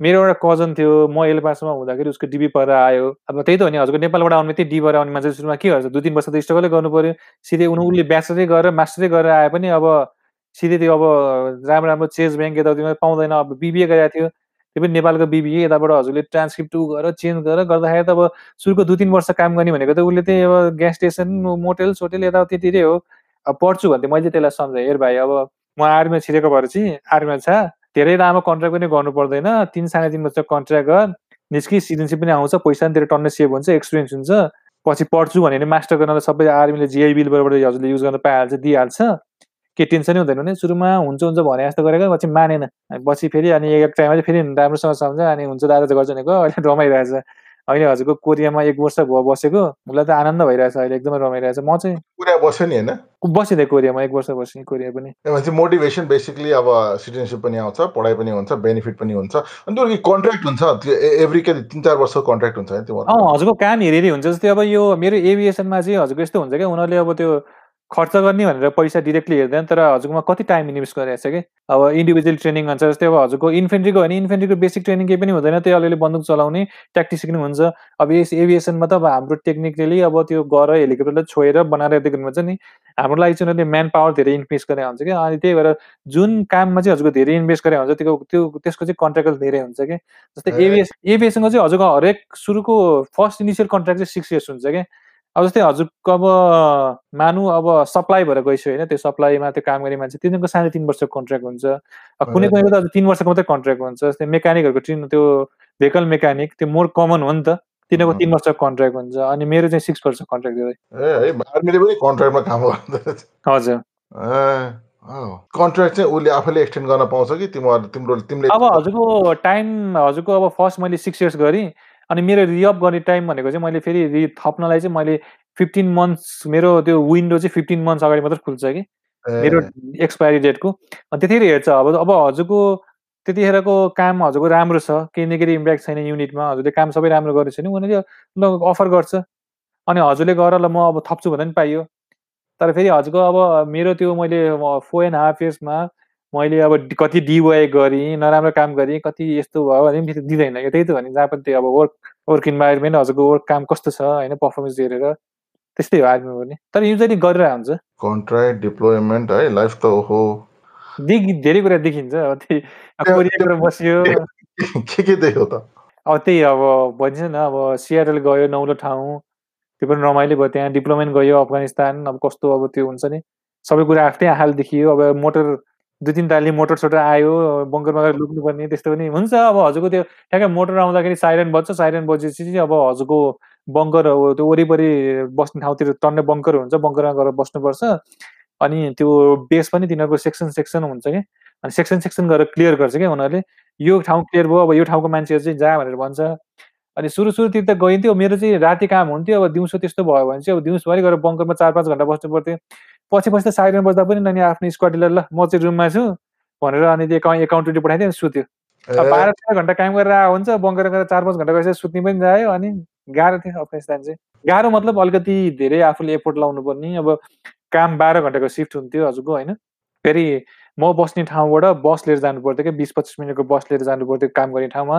मेरो एउटा कजन थियो म एलपासमा हुँदाखेरि उसको डिबी परेर आयो। अब त्यही त हो नि हजुरको नेपालबाट आउने त्यही डी भएर आउने मान्छे सुरुमा के गर्छ? दुई तिन वर्ष त स्ट्रगलै गर्नु पऱ्यो सिधै उनी उसले ब्याचलरै गरेर मास्टरै गरेर आए पनि अब सिधै त्यो अब राम्रो राम्रो चेज ब्याङ्क यताउतिमा पाउँदैन। अब बिबिए गरेको थियो। त्यो पनि नेपालको बिबिए यताबाट हजुरले ट्रान्सक्रिप्ट टु गरेर चेन्ज गरेर गर्दाखेरि त अब सुरुको दुई तिन वर्ष काम गर्ने भनेको त उसले त्यही अब ग्यास स्टेसन मोटेल सोटेल यताउतितिरै हो। अब पढ्छु भन्थ्यो मैले त्यसलाई सम्झाएँ। हेर भाइ अब म आर्मीमा छिरेको भएर चाहिँ आर्मीमा छ धेरै लामो कन्ट्र्याक्ट पनि गर्नु पर्दैन। तिन साढे तिन वर्ष कन्ट्र्याक्ट गर। निस्कि सिटिजनसिप पनि आउँछ पैसा पनि धेरै टन्नै सेभ हुन्छ एक्सपिरियन्स हुन्छ। पछि पढ्छु भने मास्टर गर्न सबै आर्मीले जिआई बिलबाट हजुरले युज गर्न पाइहाल्छ दिइहाल्छ। के टेन्सनै हुँदैन भने सुरुमा हुन्छ हुन्छ भने जस्तो गरेको पछि मानेन। पछि फेरि अनि एक टाइममा चाहिँ फेरि राम्रोसँग सम्झ अनि हुन्छ दादा गर्छ भनेको अहिले रमाइरहेछ। अहिले हजुरको कोरियामा एक वर्ष भयो बसेको उसलाई त आनन्द भइरहेछ अहिले एकदमै रमाइरहेछ। म चाहिँ कोरिया बस्यो नि होइन? बसिदिएँ कोरियामा एक वर्ष बसेँ कोरिया पनि। मोटिभेसन बेसिकली अब सिटिजनसिप पनि आउँछ पढाइ पनि हुन्छ बेनिफिट पनि हुन्छ। अनि त्यो कन्ट्र्याक्ट हुन्छ? त्यो एभ्री के तिन चार वर्षको कन्ट्र्याक्ट हुन्छ हजुरको काम हेरी हुन्छ जस्तै अब यो मेरो एभिएसनमा चाहिँ हजुरको यस्तो हुन्छ क्या उनीहरूले अब त्यो खर्च गर्ने भनेर पैसा डिरेक्टली हेर्दैन तर हजुरकोमा कति टाइम इन्भेस्ट गरिरहेको छ कि? अब इन्डिभिजुअल ट्रेनिङ भन्छ जस्तै अब हजुरको इन्फेन्ट्रीको भने इन्फेन्ट्रीको बेसिक ट्रेनिङ केही पनि हुँदैन त्यो अलिअलि बन्दुक चलाउने ट्याक्टिस पनि हुन्छ। अब यस एभिएसनमा त अब हाम्रो टेक्निकली अब त्यो गएर हेलिकप्टरलाई छोएर बनाएर दिएको हुन्छ नि। हाम्रो लागि चाहिँ उनीहरूले म्यान पावर धेरै इन्भेस्ट गरे हुन्छ कि? अनि त्यही भएर जुन काममा चाहिँ हजुरको धेरै इन्भेस्ट गरे हुन्छ त्यो त्यो त्यसको चाहिँ कन्ट्र्याक्ट धेरै हुन्छ कि? जस्तै एभिएस एभिएसनको चाहिँ हजुरको हरेक सुरुको फर्स्ट इनिसियल कन्ट्र्याक्ट चाहिँ सिक्स इयर्स हुन्छ कि? अब जस्तै हजुरको अब मानु अब सप्लाई भएर गइसक्यो होइन त्यो सप्लाईमा त्यो काम गर्ने मान्छे तिनीहरूको साढे तिन वर्षको कन्ट्र्याक्ट हुन्छ। कुनै कुनै त तिन वर्षको मात्रै कन्ट्र्याक्ट हुन्छ जस्तै मेकानिकहरूको ट्रिन त्यो भेहिकल मेकानिक त्यो मोर कमन हो नि त। तिनीहरूको तिन वर्षको कन्ट्र्याक्ट हुन्छ अनि मेरो चाहिँ सिक्स वर्षको कन्ट्र्याक्ट हजुर। कन्ट्र्याक्ट चाहिँ उसले आफैले एक्सटेन्ड गर्न पाउँछ कि तिम्रो तिम्रो तिमीले अब हजुरको टाइम हजुरको अब फर्स्ट मैले सिक्स इयर्स गरेँ अनि मेरो रिअप गर्ने टाइम भनेको चाहिँ मैले फेरि रि थप्नलाई चाहिँ मैले फिफ्टिन मन्थ्स मेरो त्यो विन्डो चाहिँ फिफ्टिन मन्थ्स अगाडि मात्रै खुल्छ कि। मेरो एक्सपायरी डेटको त्यतिखेर हेर्छ अब अब हजुरको त्यतिखेरको काम हजुरको राम्रो छ केही नेगेटिभ इम्प्याक्ट छैन युनिटमा हजुरले काम सबै राम्रो गरेको छैन उनीहरूले ल अफर गर्छ। अनि हजुरले गएर ल म अब थप्छु भन्दा पनि पाइयो। तर फेरि हजुरको अब मेरो त्यो मैले फोर एन्ड हाफ इयर्समा मैले अब कति डिवाई गरेँ नराम्रो काम गरेँ कति यस्तो भयो भने पनि दिँदैन। त्यही त भने जहाँ पनि त्यो अब वर्क वर्क इन्भाइरोमेन्ट हजुरको वर्क काम कस्तो छ होइन पर्फर्मेन्स हेरेर त्यस्तै हो आर्मीमा पनि। तर युजली गरेर हुन्छ कन्ट्राक्ट डिप्लोइमेन्ट है लाइफ त देखि धेरै कुरा देखिन्छ। अब त्यही बसियो। के के देख्यो त? अब त्यही अब भनिन्छ न अब सिआरएल गयो नौलो ठाउँ। त्यो पनि रमाइलो भयो त्यहाँ। डिप्लोमेन्ट गयो अफगानिस्तान। अब कस्तो अब त्यो हुन्छ नि। सबै कुरा आफ्नै आँखाले देखियो। अब मोटर दुई तिन ताली मोटर सोटर आयो बङ्करमा गएर लुक्नुपर्ने त्यस्तो पनि हुन्छ। अब हजुरको त्यो ठ्याक्कै मोटर आउँदाखेरि साइरन बज्छ साइरन बजेपछि चाहिँ अब हजुरको बङ्कर त्यो वरिपरि बस्ने ठाउँतिर टन्ने बङ्कर हुन्छ बङ्करमा गएर बस्नुपर्छ। अनि त्यो बेस पनि तिनीहरूको सेक्सन सेक्सन हुन्छ कि। अनि सेक्सन सेक्सन गरेर क्लियर गर्छ क्या उनीहरूले। यो ठाउँ क्लियर भयो अब यो ठाउँको मान्छेहरू चाहिँ जा भनेर भन्छ। अनि सुरु सुरुतिर त गइन्थ्यो। मेरो चाहिँ राति काम हुन्थ्यो अब दिउँसो त्यस्तो भयो भने चाहिँ अब दिउँसोभरि गएर बङ्करमा चार पाँच घन्टा बस्नु पर्थ्यो पछि पछि त साइरन बस्दा पनि नानी आफ्नो स्क्वाडीलाई ल म चाहिँ रुममा छु भनेर अनि त्यो एकाउन्ट एकाउन्टले पठाइदियो सुत्यो। बाह्र तेह्र घन्टा काम गरेर आएको हुन्छ बङ्कर गरेर चार पाँच घन्टा गएपछि सुत्ने पनि जायो अनि गाह्रो थियो अफगानिस्तान चाहिँ। गाह्रो मतलब अलिकति धेरै आफूले एफोर्ट लाउनु पर्ने अब काम बाह्र घन्टाको सिफ्ट हुन्थ्यो हजुरको होइन? फेरि म बस्ने ठाउँबाट बस लिएर जानु पर्थ्यो क्या। बिस पच्चिस मिनटको बस लिएर जानु पर्थ्यो काम गर्ने ठाउँमा।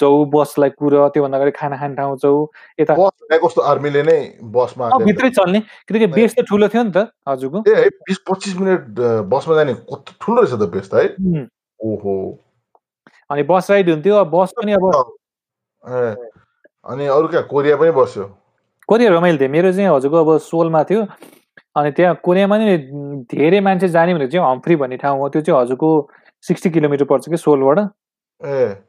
जाउ बसलाई कुर त्योभन्दा अगाडि खाना खाने ठाउँ जाउ यता कस्तो आर्मीले नै बसमा भित्रै चल्ने। किनकि बेस त ठुलो थियो नि त हजुरको। ए बिस पच्चिस मिनट बसमा जाने कस्तो ठुलो रहेछ त बेस त है? ओहो। अनि बस राइड हुन्थ्यो। बस पनि अब अनि अरू क्या कोरिया पनि बस्यो? कोरिया रमाइलो थियो। मेरो चाहिँ हजुरको अब सोलमा थियो। अनि त्यहाँ कोरियामा नि धेरै मान्छे जाने भनेको चाहिँ हम्फ्री भन्ने ठाउँ हो। त्यो चाहिँ हजुरको सिक्सटी किलोमिटर पर्छ कि सोलबाट।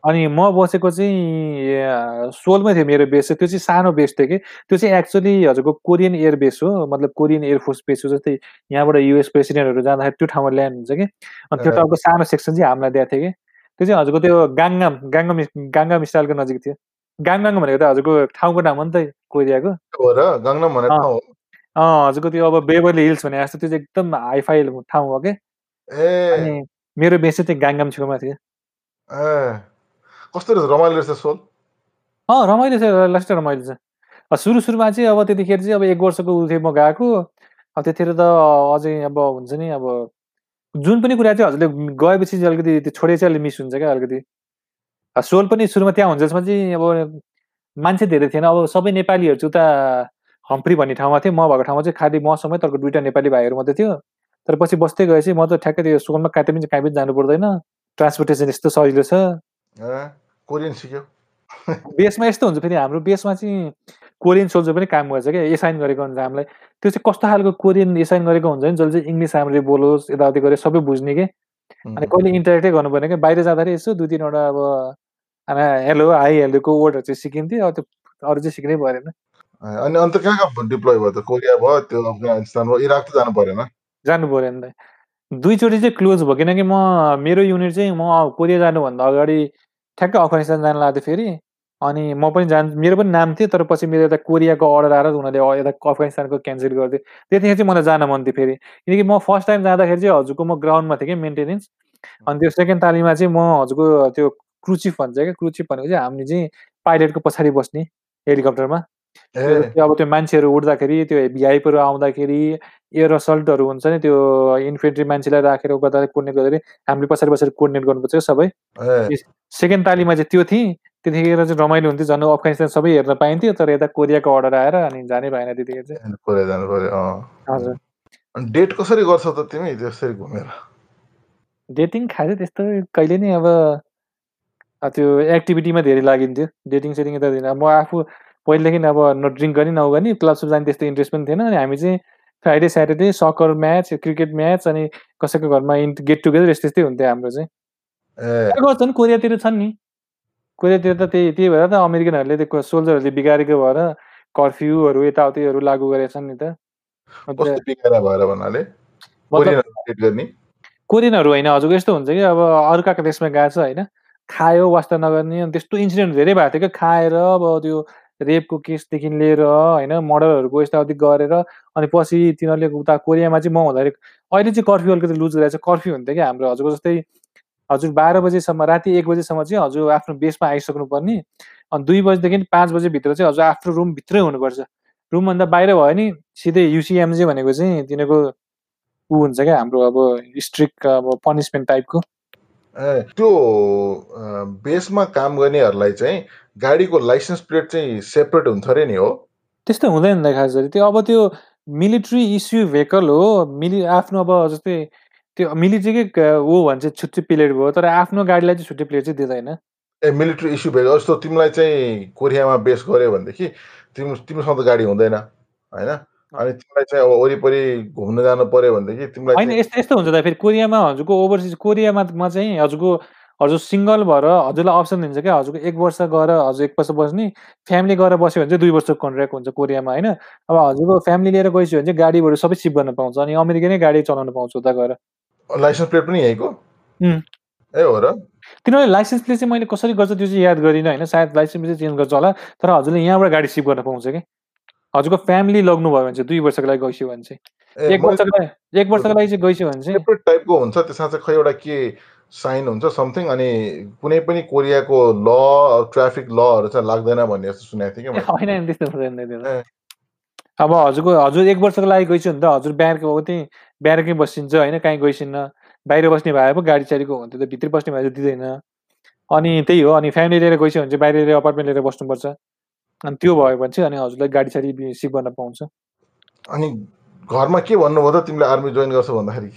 अनि म बसेको चाहिँ सोलमै थियो मेरो बेस त्यो चाहिँ सानो बेस थियो कि। त्यो चाहिँ एक्चुली हजुरको कोरियन एयर बेस हो। मतलब कोरियन एयरफोर्स बेस हो जस्तै यहाँबाट युएस प्रेसिडेन्टहरू जाँदाखेरि त्यो ठाउँमा ल्यान्ड हुन्छ कि। अनि त्यो ठाउँको सानो सेक्सन चाहिँ हामीलाई दिएको थियो कि। त्यो चाहिँ हजुरको त्यो गाङ्गाम गाङ्गाम गाङ्गाम स्टाइलको नजिक थियो। गाङनाङ भनेको त हजुरको ठाउँको नाम हो नि त कोरियाको। हजुरको त्यो अब बेबरली हिल्स भने जस्तो त्यो चाहिँ एकदम हाइफाई ठाउँ हो कि अनि मेरो बेस चाहिँ गाङ्गाम छेउमा थियो। कस्तो रहेछ रमाइलो रहेछ सोल? अँ रमाइलो छ लास्ट रमाइलो छ। सुरु सुरुमा चाहिँ अब त्यतिखेर चाहिँ अब एक वर्षको उ थियो म गएको। अब त्यतिखेर त अझै अब हुन्छ नि अब जुन पनि कुरा चाहिँ हजुरले गएपछि चाहिँ अलिकति त्यो छोडे चाहिँ अलिक मिस हुन्छ क्या अलिकति। सोल पनि सुरुमा त्यहाँ हुन्छ जसमा चाहिँ अब मान्छे धेरै थिएन। अब सबै नेपालीहरू चाहिँ उता हम्फ्री भन्ने ठाउँमा थियो म भएको ठाउँमा चाहिँ खालि मसँगै तरको दुइटा नेपाली भाइहरू मात्रै थियो। तर पछि बस्दै गएपछि म त ठ्याक्कै त्यो सोलमा काँटे पनि कहीँ पनि जानु पर्दैन। ट्रान्सपोर्टेसन यस्तो सजिलो छ। कोरियन सिक्यो? बेसमा यस्तो हुन्छ फेरि हाम्रो बेसमा चाहिँ कोरियन सोल्जर पनि काम गर्छ क्या एसाइन गरेको हुन्छ हामीलाई। त्यो चाहिँ कस्तो खालको कोरियन एसाइन गरेको हुन्छ नि जसले चाहिँ इङ्ग्लिस राम्ररी बोलोस् यताउति गरेर सबै बुझ्ने कि। अनि कहिले इन्टरेक्टै गर्नु पर्ने क्या। बाहिर जाँदाखेरि यसो दुई तिनवटा अब हेलो हाई हेलोको वर्डहरू चाहिँ सिकिन्थ्यो। अब त्यो अरू चाहिँ सिक्नै परेन। अनि अन्त कहाँ कहाँ डिप्लोय भयो त? कोरिया भयो त्यो अफगानिस्तान भयो इराक त जानु परेन। जानु पऱ्यो नि त। दुईचोटि चाहिँ क्लोज भयो किनकि म मेरो युनिट चाहिँ म कोरिया जानुभन्दा अगाडि ठ्याक्कै अफगानिस्तान जानु लाग्थ्यो फेरि। अनि म पनि जान मेरो पनि नाम थियो तर पछि मेरो यता कोरियाको अर्डर आएर उनीहरूले यता अफगानिस्तानको क्यान्सल गरिदियो। त्यतिखेर चाहिँ मलाई जान मन थियो फेरि। किनकि म फर्स्ट टाइम जाँदाखेरि चाहिँ हजुरको म ग्राउन्डमा थिएँ कि मेन्टेनेन्स अनि त्यो सेकेन्ड तालिममा चाहिँ म हजुरको त्यो क्रुचिफ भन्छ क्या क्रुचिफ भनेको चाहिँ हामीले चाहिँ पाइलटको पछाडि बस्ने हेलिकप्टरमा। अब त्यो मान्छेहरू उड्दाखेरि त्यो भिआइपीहरू आउँदाखेरि एयर असल्टहरू हुन्छ नि त्यो इन्फेन्ट्री मान्छेलाई राखेर गर्दा कोर्डिनेट गर्दाखेरि हामीले पछाडि पछाडि कोर्डिनेट गर्नुपर्छ सबै। सेकेन्ड तालीमा चाहिँ त्यो थिएँ त्यतिखेर चाहिँ रमाइलो हुन्थ्यो झन् अफगानिस्तान सबै हेर्न पाइन्थ्यो तर यता कोरियाको अर्डर आएर अनि जानै भएन त्यतिखेर चाहिँ। हजुर। डेट कसरी गर्छौ त तिमी त्यसरी घुमेर? डेटिङ खायो त्यस्तो कहिले नै अब त्यो एक्टिभिटीमा धेरै लागिन्थ्यो। डेटिङ सेटिङ यता म आफू पहिलेदेखि अब न ड्रिङ्क गर्ने नगर्ने क्लब सब जाने त्यस्तो इन्ट्रेस्ट पनि थिएन। अनि हामी चाहिँ Friday Saturday soccer match cricket match अनि कसैको घरमा गेट टुगेदर यस्तै यस्तै हुन्थ्यो हाम्रो चाहिँ। गर्छन् कोरियातिर छन् नि। कोरियातिर त त्यही त्यही भएर त अमेरिकनहरूले त्यो सोल्जरहरूले बिगारेको भएर कर्फ्युहरू यताउतिहरू लागू गरेछन् नि त। कोरियनहरू होइन हजुरको यस्तो हुन्छ कि अब अर्काको देशमा गएको छ होइन। खायो वास्ता नगर्ने अनि त्यस्तो इन्सिडेन्ट धेरै भएको थियो क्या खाएर अब त्यो रेपको केसदेखि लिएर होइन मर्डरहरूको यताउति गरेर अनि पछि तिनीहरूले उता कोरियामा चाहिँ म हुँदाखेरि अहिले चाहिँ कर्फ्यू अलिकति लुज गरेर चाहिँ कर्फ्यू हुन्थ्यो क्या हाम्रो हजुरको जस्तै हजुर बाह्र बजीसम्म राति एक बजीसम्म चाहिँ हजुर आफ्नो बेसमा आइसक्नु पर्ने अनि दुई बजीदेखि पाँच बजीभित्र चाहिँ हजुर आफ्नो रुमभित्रै हुनुपर्छ। रुमभन्दा बाहिर भयो नि सिधै युसिएमजी भनेको चाहिँ तिनीहरूको ऊ हुन्छ क्या हाम्रो अब स्ट्रिक्ट अब पनिसमेन्ट टाइपको त्यो बेसमा काम गर्नेहरूलाई चाहिँ गाडीको लाइसेन्स प्लेट चाहिँ सेपरेट हुन्छ अरे नि हो? त्यस्तो हुँदैन त खास गरी त्यो अब त्यो मिलिट्री इस्यु भेहिकल हो। मिलि आफ्नो अब जस्तै त्यो मिलिट्रीकै ऊ भन्छ छुट्टै प्लेट भयो तर आफ्नो गाडीलाई चाहिँ छुट्टै प्लेट चाहिँ दिँदैन। ए मिलिट्री इस्यु भएको जस्तो तिमीलाई चाहिँ कोरियामा बेस गऱ्यो भनेदेखि तिम्रो तिमीसँग त गाडी हुँदैन होइन? अनि तिमीलाई चाहिँ अब वरिपरि घुम्न जानु पर्यो भनेदेखि तिमीलाई होइन यस्तो यस्तो हुन्छ त फेरि कोरियामा हजुरको ओभरसिज कोरियामा चाहिँ हजुरको हजुर सिङ्गल भएर हजुरलाई अप्सन दिन्छ क्या हजुरको एक वर्ष गएर हजुर एक वर्ष बस्ने फ्यामिली गएर बस्यो भने चाहिँ दुई वर्षको कन्ट्र्याक्ट हुन्छ कोरियामा होइन? अब हजुरको फ्यामिली लिएर गइसक्यो भने चाहिँ गाडीबाट सबै सिप गर्न पाउँछ अनि अमेरिका नै गाडी चलाउनु पाउँछ उता गएर। लाइसेन्स प्लेट पनि यहीँको? ए हो र? किनभने लाइसेन्स प्लेट चाहिँ मैले कसरी गर्छ त्यो चाहिँ याद गरिनँ होइन? सायद लाइसेन्स चाहिँ चेन्ज गर्छ होला तर हजुरले यहाँबाट गाडी सिप गर्न पाउँछ कि? हजुरको फ्यामिली लग्नु भयो भने चाहिँ दुई वर्षको लागि गइसक्यो भने चाहिँ। एक वर्षको लागि एक वर्षको लागि चाहिँ गइसक्यो भने चाहिँ। सेपरेट टाइपको हुन्छ? त्यसमा चाहिँ खै एउटा के साइन हुन्छ? समथिङ अनि कुनै पनि कोरियाको ल ट्राफिक लहरू चाहिँ लाग्दैन भन्ने जस्तो सुनेको थिएँ कि होइन त्यस्तो हुँदैन अब हजुरको हजुर एक वर्षको लागि गइसक्यो भने त हजुर अब त्यहीँ ब्याङ्कै बसिन्छ होइन काहीँ गइसिन्न। बाहिर बस्ने भए पो गाडी चाडीको हुन्थ्यो त भित्र बस्ने भए दिँदैन। अनि त्यही हो अनि फ्यामिली लिएर गइसक्यो भने चाहिँ बाहिर लिएर अपार्टमेन्ट लिएर बस्नुपर्छ। अनि त्यो भयो भने चाहिँ अनि हजुरलाई गाडी साडी सिप गर्न पाउँछ। अनि घरमा के भन्नुभयो त तिमीले आर्मी जोइन गर्छौ भन्दाखेरि?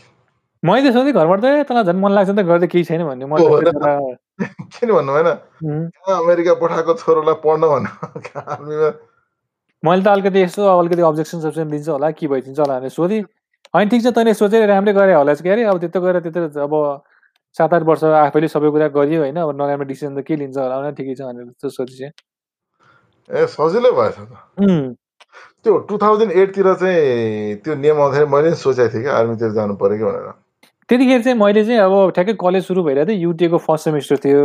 मैले सोधेँ घरबाट त तँलाई झन् मन लाग्छ नि त गर्दै केही छैन भन्ने। किन भन्नु भएन। अमेरिका पठाएको छोरोलाई पढ्न भन्नु आर्मीमा? मैले त अलिकति यसो अलिकति अब्जेक्सन सब्जेक्सन दिन्छ होला के भइदिन्छ होला भनेर सोधेँ। होइन ठिक छ तैँले सोचेर राम्रै गरे होला के अरे अब त्यस्तो गएर त्यत्रो अब सात आठ वर्ष आफैले सबै कुरा गरियो होइन अब नराम्रो डिसिजन त के लिन्छ होला भने ठिकै छ भनेर सोचेँ ए सजिलो भएछ त। त्यो टु थाउजन्ड एटतिर चाहिँ त्यो नियम आउँदाखेरि मैले सोचेको थिएँ कि आर्मीतिर जानु पऱ्यो कि भनेर। त्यतिखेर चाहिँ मैले चाहिँ अब ठ्याक्कै कलेज सुरु भइरहेको थियो युटिएको फर्स्ट सेमिस्टर थियो।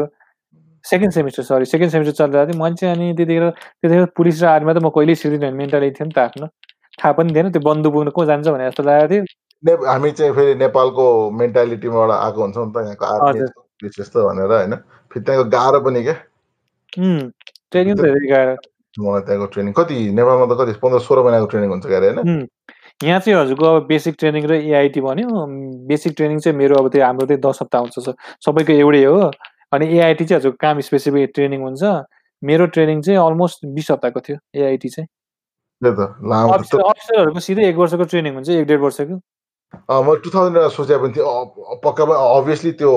Second semester sorry second semester चलिरहेको थियो। मैले चाहिँ अनि त्यतिखेर त्यतिखेर पुलिस र आर्मीमा त म कहिल्यै छिर्दिनँ मेन्टालिटी थियो नि त आफ्नो। थाहा पनि थिएन त्यो बन्दु पुग्नु को जान्छ भने जस्तो लागेको थियो। हामी चाहिँ फेरि नेपालको मेन्टालिटीबाट आएको हुन्छौँ नि त यहाँको आर्मी भनेर होइन। फेरि त्यहाँको गाह्रो पनि क्या ट्रेनिङ धेरै गाह्रो। मलाई त्यहाँको ट्रेनिङ कति नेपालमा त कति पन्ध्र सोह्र महिनाको ट्रेनिङ हुन्छ क्या होइन? यहाँ चाहिँ हजुरको अब बेसिक ट्रेनिङ र एआइटी भन्यो। बेसिक ट्रेनिङ चाहिँ मेरो अब त्यो हाम्रो चाहिँ दस हप्ता हुन्छ सबैको एउटै हो। अनि एआइटी चाहिँ हजुर काम स्पेसिफिक ट्रेनिङ हुन्छ। मेरो ट्रेनिङ चाहिँ अलमोस्ट बिस हप्ताको थियो एआइटी चाहिँ। अफिसरहरूको सिधै एक वर्षको ट्रेनिङ हुन्छ एक डेढ वर्षको। म टु थाउजन्ड सोचे पनि थियो पक्का अभियसली त्यो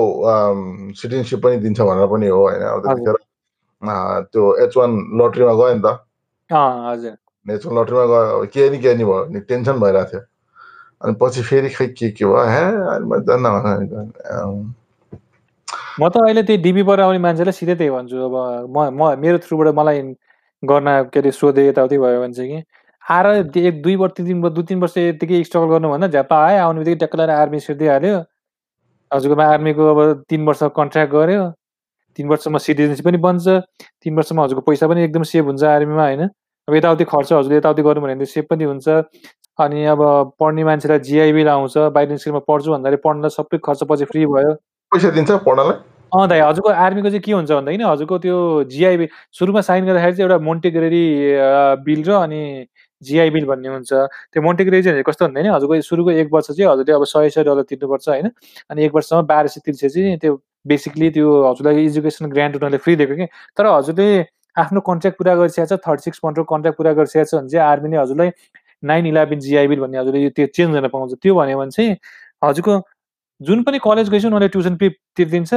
सिटिजनसिप पनि दिन्छ भनेर पनि हो होइन? त्यो एच वान लट्रीमा गयो नि त हजुर एच वान लट्रीमा गयो के नि के नि भयो नि टेन्सन भइरहेको थियो अनि पछि फेरि खै के के भयो हे म त अहिले त्यही डिबीबाट आउने मान्छेलाई सिधै त्यही भन्छु अब म म मेरो थ्रुबाट मलाई गर्न के अरे सोधे यताउति भयो भने चाहिँ कि आएर एक दुई वर्ष तिन दुई तिन वर्ष यतिकै स्ट्रगल गर्नुभन्दा झ्याप्पा आयो आउने बित्तिकै ट्याक्क लगाएर आर्मी छिरिदिइहाल्यो हजुरकोमा आर्मीको अब तिन वर्ष कन्ट्र्याक्ट गऱ्यो तिन वर्षमा सिटिजनसिप पनि बन्छ तिन वर्षमा हजुरको पैसा पनि एकदम सेभ हुन्छ आर्मीमा होइन? अब यताउति खर्च हजुरले यताउति गर्नु भने सेभ पनि हुन्छ। अनि अब पढ्ने मान्छेलाई जिआइबी आउँछ बाहिर स्कुलमा पढ्छु भन्दाखेरि पढ्न सबै खर्च पछि फ्री भयो। पैसा दिन्छ पढ्नलाई? अँ दाइ हजुरको आर्मीको चाहिँ के हुन्छ भन्दाखेरि हजुरको त्यो जिआइबी सुरुमा साइन गर्दाखेरि चाहिँ एउटा मोन्टेग्रेरी बिल र अनि जिआई बिल भन्ने हुन्छ। त्यो मोन्टेग्रेरी चाहिँ कस्तो भन्दैन हजुरको सुरुको एक वर्ष चाहिँ हजुरले अब सय सय डलर तिर्नुपर्छ होइन। अनि एक वर्षसम्म बाह्र सय तिर्सेपछि त्यो बेसिकली त्यो हजुरलाई एजुकेसन ग्रान्ट उनीहरूले फ्री दिएको कि। तर हजुरले आफ्नो कन्ट्र्याक्ट पुरा गरिसकेको छ थर्टी सिक्स मन्थको कन्ट्र्याक्ट पुरा गरिसकेको छ भने चाहिँ आर्मीले हजुरलाई नाइन इलेभेन जिआई बिल भन्ने हजुरले त्यो चेन्ज गर्न पाउँछ। त्यो भन्यो भने चाहिँ हजुरको जुन पनि कलेज गएपछि उनीहरूले ट्युसन फी तिर्दिन्छ।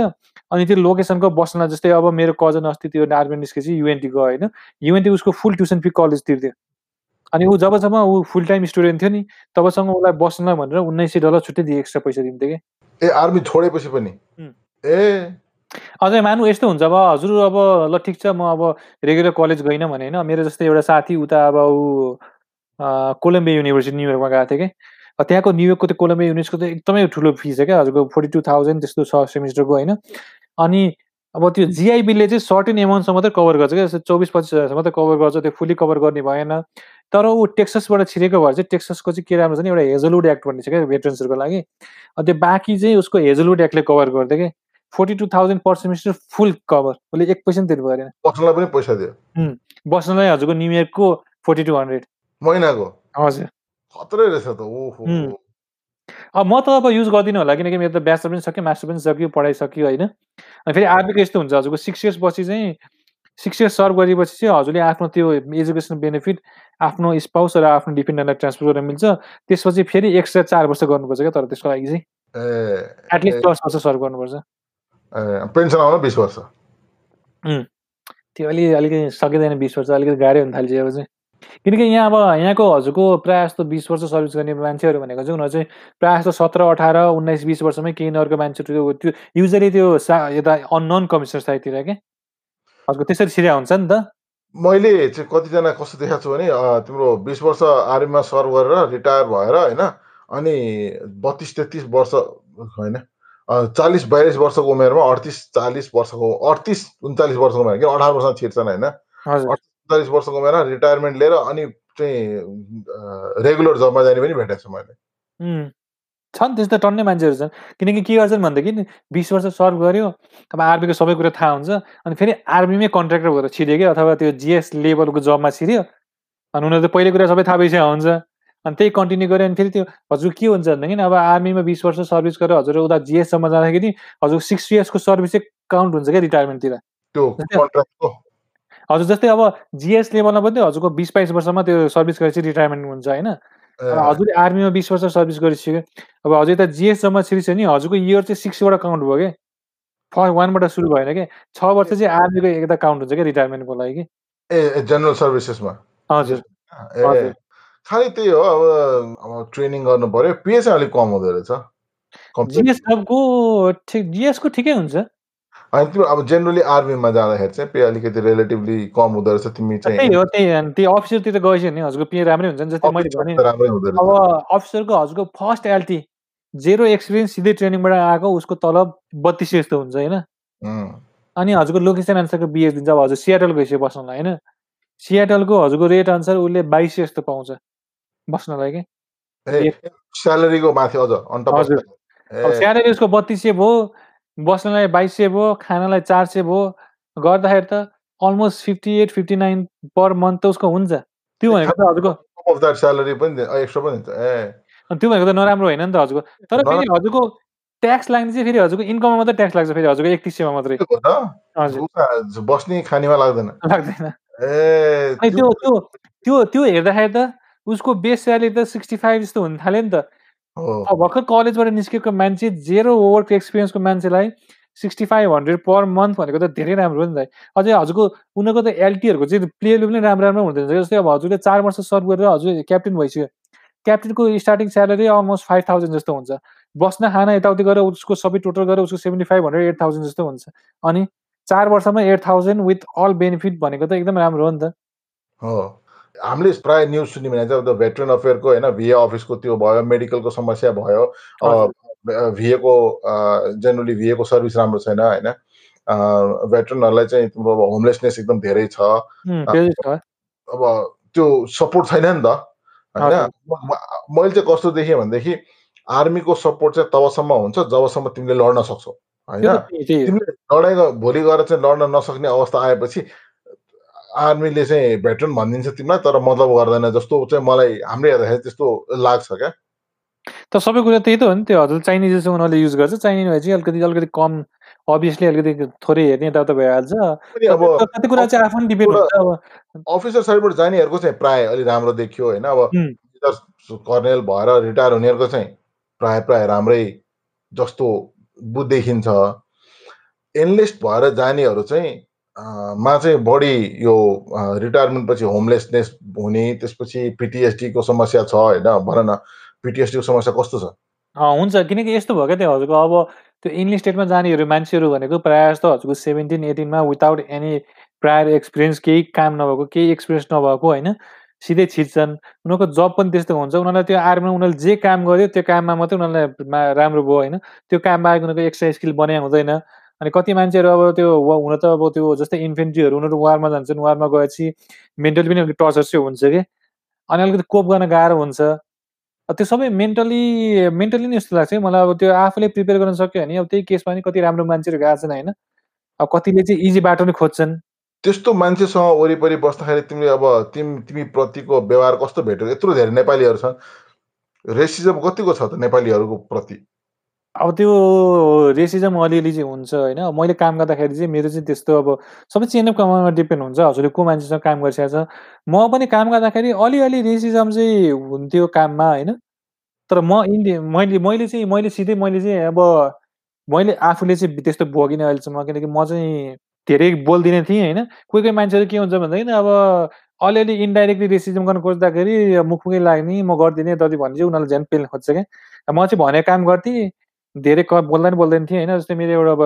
अनि त्यो लोकेसनको बस्न जस्तै अब मेरो कजन अस्ति त्यो आर्मी निस्केपछि युएनटी गयो होइन। युएनटी उसको फुल ट्युसन फी कलेज तिर्थ्यो अनि ऊ जबसम्म ऊ फुल टाइम स्टुडेन्ट थियो नि तबसम्म उसलाई बस्नलाई भनेर उन्नाइस सय डलर छुट्टै दिए एक्स्ट्रा पैसा दिन्थ्यो कि। ए आर्मी छोडेपछि पनि? ए। अझै मानु यस्तो हुन्छ अब हजुर अब ल ठिक छ म अब रेगुलर कलेज गइनँ भने होइन मेरो जस्तै एउटा साथी उता अब ऊ कोलम्बिया युनिभर्सिटी न्युयोर्कमा गएको थियो कि। त्यहाँको न्युयोर्कको त्यो कोलम्बिया युनिभर्सिटीको त एकदमै ठुलो फिस छ क्या हजुरको फोर्टी टू थाउजन्ड त्यस्तो छ सेमिस्टरको होइन। अनि अब त्यो जिआई बिलले चाहिँ सर्टेन एमाउन्टसम्म मात्रै कभर गर्छ क्या जस्तो चौबिस पच्चिस हजारसम्म मात्रै कभर गर्छ त्यो फुल्ली कभर गर्ने भएन। तर ऊ टेक्ससबाट छिरेको भएर चाहिँ टेक्ससको चाहिँ के राम्रो छ नि एउटा हेजलवुड एक्ट भन्ने छ क्या भेटरेन्सहरूको लागि। त्यो बाँकी चाहिँ उसको हेजलवुड एक्टले कभर गरिदियो कि forty two thousand per semester full cover उसले एक पैसा पनि तिर्नु परेन बस्नलाई पनि पैसा दियो? बस्नलाई हजुरको न्यु इयरको फोर्टी टू हन्ड्रेड महिनाको? हजुर। खत्रै रहेछ त ओहो। अब म त अब युज गर्दिनँ होला किनकि मेरो त ब्याचलर पनि सक्यो मास्टर पनि सक्यो पढाइसक्यो होइन। अनि फेरि आर्मीको यस्तो हुन्छ हजुरको सिक्स इयर्स पछि चाहिँ सिक्स इयर्स सर्भ गरेपछि चाहिँ हजुरले आफ्नो त्यो एजुकेसन बेनिफिट आफ्नो स्पाउस र आफ्नो डिपेन्डेन्टलाई ट्रान्सफर गर्न मिल्छ। त्यसपछि फेरि एक्स्ट्रा चार वर्ष गर्नुपर्छ क्या तर त्यसको लागि चाहिँ। एटलिस्ट दस वर्ष सर्भ गर्नुपर्छ। पेन्सन आउन बिस वर्ष। त्यो अलि अलिकति सकिँदैन बिस वर्ष अलिकति गाह्रै हुन थाल्छ अब चाहिँ। किनकि यहाँ अब यहाँको हजुरको प्रायः जस्तो बिस वर्ष सर्भिस गर्ने मान्छेहरू भनेको चाहिँ उनीहरू चाहिँ प्रायः जस्तो सत्र अठार उन्नाइस बिस वर्षमै केही नर्को मान्छे त्यो त्यो युजली त्यो सा यता अननोन कमिसनर साइडतिर क्या? हजुरको त्यसरी सिरिया हुन्छ नि त। मैले चाहिँ कतिजना कस्तो देखाएको छु भने तिम्रो बिस वर्ष आर्मीमा सर्भ गरेर रिटायर भएर होइन अनि बत्तिस तेत्तिस वर्ष होइन चालिस बयालिस वर्षको उमेरमा अडतिस चालिस वर्षको अडतिस उन्चालिस वर्षको उमेर किन अठार वर्षमा छिर्छन् होइन? चालिस वर्षको उमेरमा रिटायरमेन्ट लिएर अनि चाहिँ रेगुलर जबमा जाने पनि भेटेको छु मैले। छन् त्यस्तो टन्नै मान्छेहरू छन्। किनकि के गर्छन् भनेदेखि बिस वर्ष सर्भ गर्यो अब आर्मीको सबै कुरा थाहा हुन्छ अनि फेरि आर्मीमै कन्ट्र्याक्टर भएर छिर्यो कि अथवा त्यो जिएस लेभलको जबमा छिर्यो अनि उनीहरू त पहिलो कुरा सबै थाहा भइसकेको हुन्छ। अनि त्यही कन्टिन्यू गऱ्यो अनि फेरि त्यो हजुर के हुन्छ भनेदेखि अब आर्मीमा बिस वर्ष सर्भिस गरेर हजुर उता जिएससम्म जाँदाखेरि हजुर सिक्स इयर्सको सर्भिस चाहिँ काउन्ट हुन्छ क्या रिटायरमेन्टतिर हजुर जस्तै अब जिएस लेभलमा पनि हजुरको बिस बाइस वर्षमा त्यो सर्भिस गरेपछि रिटायरमेन्ट हुन्छ होइन? हजुरले आर्मीमा बिस वर्ष सर्भिस गरिसक्यो। अब हजुर यता जिएस जम्मा छिरिसक्यो नि हजुरको इयर चाहिँ सिक्सबाट काउन्ट भयो कि? फर्स्ट वानबाट सुरु भएन कि? छ वर्ष चाहिँ आर्मीको एकता काउन्ट हुन्छ क्या रिटायरमेन्टको लागि कि? ए जेनरल सर्भिसेसमा? हजुर। खालि त्यही हो अब अब ट्रेनिङ गर्नु पर्यो। पे चाहिँ अलिक कम हुँदो रहेछ। जिएसको ठिक जिएसको ठिकै हुन्छ। अनि तिम्रो अब जेनरली आर्मीमा जाँदाखेरि चाहिँ पे अलिकति रिलेटिभली कम हुँदो रहेछ तिमी चाहिँ त्यही हो त्यही त्यही अफिसरतिर गएपछि नि। हजुरको पे राम्रै हुन्छ नि जस्तै मैले भने। अब अफिसरको हजुरको फर्स्ट एल्टी जेरो एक्सपिरियन्स सिधै ट्रेनिङबाट आएको उसको तलब बत्तिस जस्तो हुन्छ होइन? अनि हजुरको लोकेसन अनुसारको बिएस दिन्छ। अब हजुर सियाटल गइसक्यो बस्नलाई होइन? सियाटलको हजुरको रेट अनुसार उसले बाइस जस्तो पाउँछ बस्नलाई कि? स्यालेरीको माथि अझ हजुर। स्यालेरी उसको बत्तिस सय भयो बस्नलाई बाइस सय भयो खानालाई चार सय भयो गर्दाखेरि त almost fifty eight fifty nine per month त उसको हुन्छ। त्यो भनेको त हजुरको स्यालेरी पनि एक्स्ट्रा पनि ए। त्यो भनेको त नराम्रो होइन नि त हजुरको। तर फेरि हजुरको ट्याक्स लाग्ने चाहिँ फेरि हजुरको इन्कममा मात्रै ट्याक्स लाग्छ फेरि हजुरको एकतिस सयमा मात्रै। हजुर। बस्ने खानेमा लाग्दैन। लाग्दैन। ए त्यो त्यो त्यो हेर्दाखेरि त उसको बेस स्यालेरी त सिक्सटी फाइभ जस्तो हुन थाल्यो नि त। भर्खर कलेजबाट निस्केको मान्छे जेरो वर्क एक्सपिरियन्सको मान्छेलाई sixty five hundred per month भनेको त धेरै राम्रो हो नि त। अझै हजुरको उनीहरूको त एलटीहरूको चाहिँ प्लेयर पनि राम्रो राम्रो हुँदैन जस्तै अब हजुरले चार वर्ष सर्भ गरेर हजुर क्याप्टेन भइसक्यो। क्याप्टेनको starting salary almost five thousand जस्तो हुन्छ। बस्न खाना यताउति गरेर उसको सबै टोटल गरेर उसको seventy five hundred eight thousand जस्तो हुन्छ। अनि चार वर्षमा eight thousand with all benefit भनेको त एकदम राम्रो हो नि त। हो। हामीले प्रायः न्युज सुन्यौँ भने चाहिँ भेटरेन अफेयरको होइन भिए अफिसको त्यो भयो मेडिकलको समस्या भयो भिएको जेनरली भिएको सर्भिस राम्रो छैन होइन। भेटरनहरूलाई चाहिँ अब होमलेसनेस एकदम धेरै छ। अब त्यो सपोर्ट छैन नि त होइन। मैले चाहिँ कस्तो देखेँ भनेदेखि आर्मीको सपोर्ट चाहिँ तबसम्म हुन्छ जबसम्म तिमीले लड्न सक्छौ होइन। तिमीले लडाइँ भोलि गएर चाहिँ लड्न नसक्ने अवस्था आएपछि आर्मीले चाहिँ भेटरन भनिदिन्छ तिमीलाई तर मतलब गर्दैन जस्तो चाहिँ मलाई हाम्रो हेर्दाखेरि त्यस्तो लाग्छ क्या। त सबै कुरा त्यही त हो नि त्यो। हजुर चाइनिज जस्तो उनीहरूले युज गर्छ। चाइनिज भए चाहिँ अलिकति अलिकति कम अभियसली अलिकति थोरै हेर्ने यताउता भइहाल्छ। अब कति कुरा चाहिँ आफ्नो डिपेन्ड हुन्छ। अब अफिसर साइडबाट जानेहरूको चाहिँ प्राय अलिक राम्रो देखियो होइन। अब कर्नेल भएर रिटायर हुनेहरूको चाहिँ प्राय प्राय राम्रै जस्तो देखिन्छ एनलिस्ट भएर जानेहरू चाहिँ मा चाहिँ बढी यो रिटायरमेन्ट पछि होमलेसनेस हुने त्यसपछि पिटिएसडीको समस्या छ होइन? भन न पिटिएसडीको समस्या कस्तो छ? हुन्छ। किनकि यस्तो भयो क्या त्यो हजुरको अब त्यो इङ्लिस स्टेटमा जानेहरू मान्छेहरू भनेको प्रायः जस्तो हजुरको सेभेन्टिन एटिनमा विदाउट एनी प्रायर एक्सपिरियन्स केही काम नभएको केही एक्सपिरियन्स नभएको होइन? सिधै छिर्छन्। उनीहरूको जब पनि त्यस्तो हुन्छ। उनीहरूलाई त्यो आर्मीमा उनीहरूले जे काम गर्यो त्यो काममा मात्रै उनीहरूलाई राम्रो भयो होइन? त्यो काम बाहेक उनीहरूको एक्स्ट्रा स्किल बनाइ हुँदैन। अनि कति मान्छेहरू अब त्यो हुन त अब त्यो जस्तै इन्फेन्ट्रीहरू उनीहरू वारमा जान्छन् वारमा गएपछि मेन्टली पनि अलिक टर्चर चाहिँ हुन्छ कि? अनि अलिकति कोप गर्न गाह्रो हुन्छ। त्यो सबै मेन्टली मेन्टली नै यस्तो लाग्छ मलाई अब त्यो आफूले प्रिपेयर गर्न सक्यो भने अब त्यही केसमा पनि कति राम्रो मान्छेहरू गएको छन् होइन। अब कतिले चाहिँ इजी बाटो नै खोज्छन्। त्यस्तो मान्छेसँग वरिपरि बस्दाखेरि तिमीले अब तिमी तिमी प्रतिको व्यवहार कस्तो भेट्यो यत्रो धेरै नेपालीहरू छन्। रेसिजम कतिको छ त नेपालीहरूको प्रति? अब त्यो रेसिजम अलिअलि चाहिँ हुन्छ होइन। मैले काम गर्दाखेरि चाहिँ मेरो चाहिँ त्यस्तो अब सबै चेन अफ कमान्डमा डिपेन्ड हुन्छ। हजुरले को मान्छेसँग काम गरिसकेको छ? म पनि काम गर्दाखेरि अलिअलि रेसिजम चाहिँ हुन्थ्यो काममा होइन। तर म इन्डि मैले मैले चाहिँ मैले सिधै मैले चाहिँ अब मैले आफूले चाहिँ त्यस्तो भोगिनँ अहिलेसम्म। किनकि म चाहिँ धेरै बोलिदिने थिएँ होइन। कोही कोही मान्छेहरू के हुन्छ भन्दाखेरि अब अलिअलि इन्डाइरेक्टली रेसिजम गर्न खोज्दाखेरि मुखमुखै लाग्ने म गरिदिने दति भने चाहिँ उनीहरूले झन् पेल्न खोज्छ क्या। म चाहिँ भनेको काम गर्थेँ। धेरै क बोल्दा बोल्दैन थिएँ होइन। जस्तै मेरो एउटा अब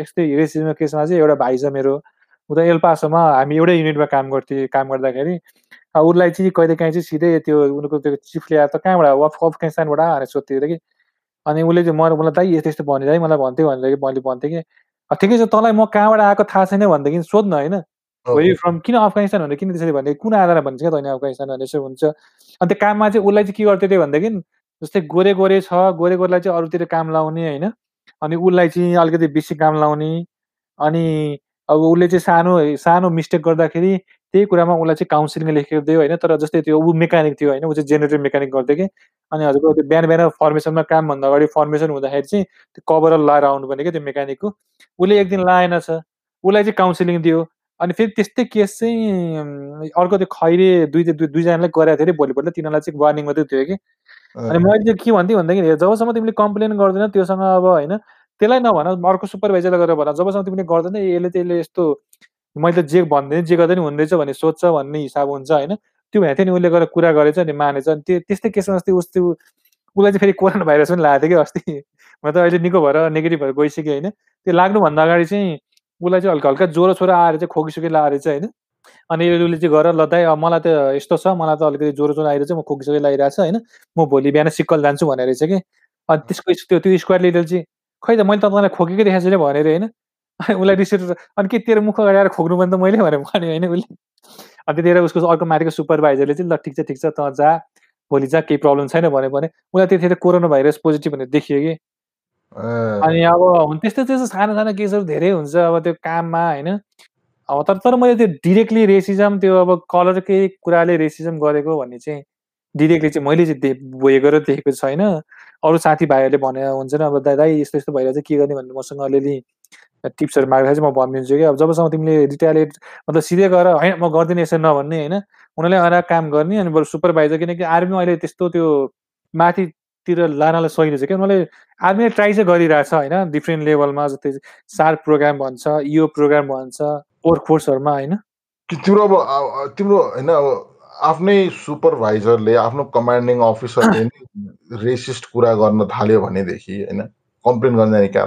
यस्तै रेसिजमको केसमा चाहिँ एउटा भाइ छ मेरो। उता एल्पासोमा हामी एउटै युनिटमा काम गर्थेँ काम गर्दाखेरि। उसलाई चाहिँ कहिले काहीँ चाहिँ सिधै त्यो उनीहरूको त्यो चिफले आएर त कहाँबाट अफ अफगानिस्तानबाट भनेर सोध्थ्यो कि। अनि उसले चाहिँ म मलाई दाइ यस्तो यस्तो भनेर है मलाई भन्थ्यो भनेर मैले भन्थेँ कि। ठिकै छ तँलाई म कहाँबाट आएको थाहा छैन भनेदेखि सोध्न होइन। वेरि फ्रम किन अफगानिस्तान भनेर किन त्यसरी भने कुन आधार भन्छ क्या तैँले अफगानिस्तान भनेर यसो हुन्छ। अनि त्यो काममा चाहिँ उसलाई चाहिँ के गर्थ्यो त्यो भनेदेखि जस्तै गोरे गोरे छ गोरे गोरेलाई चाहिँ अरूतिर काम लाउने होइन। अनि उसलाई चाहिँ अलिकति बेसी काम लाउने। अनि अब उसले चाहिँ सानो सानो मिस्टेक गर्दाखेरि त्यही कुरामा उसलाई चाहिँ काउन्सिलिङ लेखेको दियो होइन तर जस्तै त्यो ऊ मेकानिक थियो होइन ऊ चाहिँ जेनेरेटर मेकानिक गर्थ्यो कि। अनि हजुरको त्यो बिहान बिहान फर्मेसनमा कामभन्दा अगाडि फर्मेसन हुँदाखेरि चाहिँ त्यो कभर लाएर आउनुपर्ने क्या त्यो मेकानिकको। उसले एक दिन लाएन छ। उसलाई चाहिँ काउन्सिलिङ दियो। अनि फेरि त्यस्तै केस चाहिँ अर्को त्यो खैरे दुई दुईजनालाई गराएको थियो अरे भोलिपल्ट तिनीहरूलाई चाहिँ वार्निङ मात्रै थियो कि। अनि मैले चाहिँ के भन्थेँ भनेदेखि जबसम्म तिमीले कम्प्लेन गर्दैन त्योसँग अब होइन त्यसलाई नभन अर्को सुपरभाइजरलाई गरेर भन जबसम्म तिमीले गर्दैन यसले चाहिँ यसले यस्तो मैले जे भन्दैन जे गर्दा नि हुँदैछ भन्ने सोध्छ भन्ने हिसाब हुन्छ होइन। त्यो भएको थियो नि उसले गएर कुरा गरेछ अनि मानेछ अनि त्यो त्यस्तै केसमा अस्ति उस्तो उसलाई चाहिँ फेरि कोरोना भाइरस पनि लागेको थियो कि अस्ति। म त अहिले निको भएर नेगेटिभ भएर गइसक्यो होइन। त्यो लाग्नुभन्दा अगाडि चाहिँ उसलाई चाहिँ हल्का हल्का ज्वरो छोरो आएर चाहिँ खोकिसोकी लाएर चाहिँ होइन अनि उसले चाहिँ गर ल दाइ मलाई त यस्तो छ मलाई त अलिकति ज्वरो ज्वरो आइरहेछ म खोकिसोकी छ होइन? म भोलि बिहान सिक्कल जान्छु भनेर रहेछ कि। अनि त्यसको त्यो त्यो स्क्वाड लिडर चाहिँ खै त मैले तपाईँलाई खोकेकै देखाएको छु भनेर होइन? अनि उसलाई रिस अनि के तेरो मुख अगाडि आएर खोक्नु पनि त मैले भनेर भने होइन उसले? अनि त्यतिखेर उसको अर्को माथिको सुपरभाइजरले चाहिँ ल ठिक छ ठिक छ त जा भोलि जा केही प्रब्लम छैन भन्यो। भने उसलाई त्यतिखेर कोरोना भाइरस पोजिटिभ भनेर देखियो कि। अनि अब त्यस्तो त्यस्तो सानो सानो केसहरू धेरै हुन्छ अब त्यो काममा होइन? तर तर मैले त्यो डिरेक्टली रेसिजम त्यो अब कलरकै कुराले रेसिजम गरेको भन्ने चाहिँ डिरेक्टली चाहिँ मैले चाहिँ बोएको र देखेको छैन। अरू साथीभाइहरूले भने हुन्छ नि अब दाइ यस्तो यस्तो भइरहेको चाहिँ के गर्ने भन्ने मसँग अलिअलि टिप्सहरू माग्दाखेरि चाहिँ म भनिदिन्छु कि अब जबसम्म तिमीले रिटालिएट मतलब सिधै गएर होइन म गर्दिनँ यसो नभन्ने होइन उनीहरूले आएर काम गर्ने अनि बरु सुपरभाइजर किनकि आर्मीमा अहिले त्यस्तो त्यो माथितिर लानलाई सकिन्छ क्या उनीहरूले आर्मीले ट्राई चाहिँ गरिरहेछ होइन डिफ्रेन्ट लेभलमा जस्तै सार्क प्रोग्राम भन्छ इओ प्रोग्राम भन्छ। फोर्सहरूमा होइन? तिम्रो अब तिम्रो होइन अब आफ्नै सुपरभाइजरले आफ्नो कमान्डिङ अफिसरले रेसिस्ट कुरा गर्न थाल्यो भनेदेखि होइन कम्प्लेन गर्न जाने क्या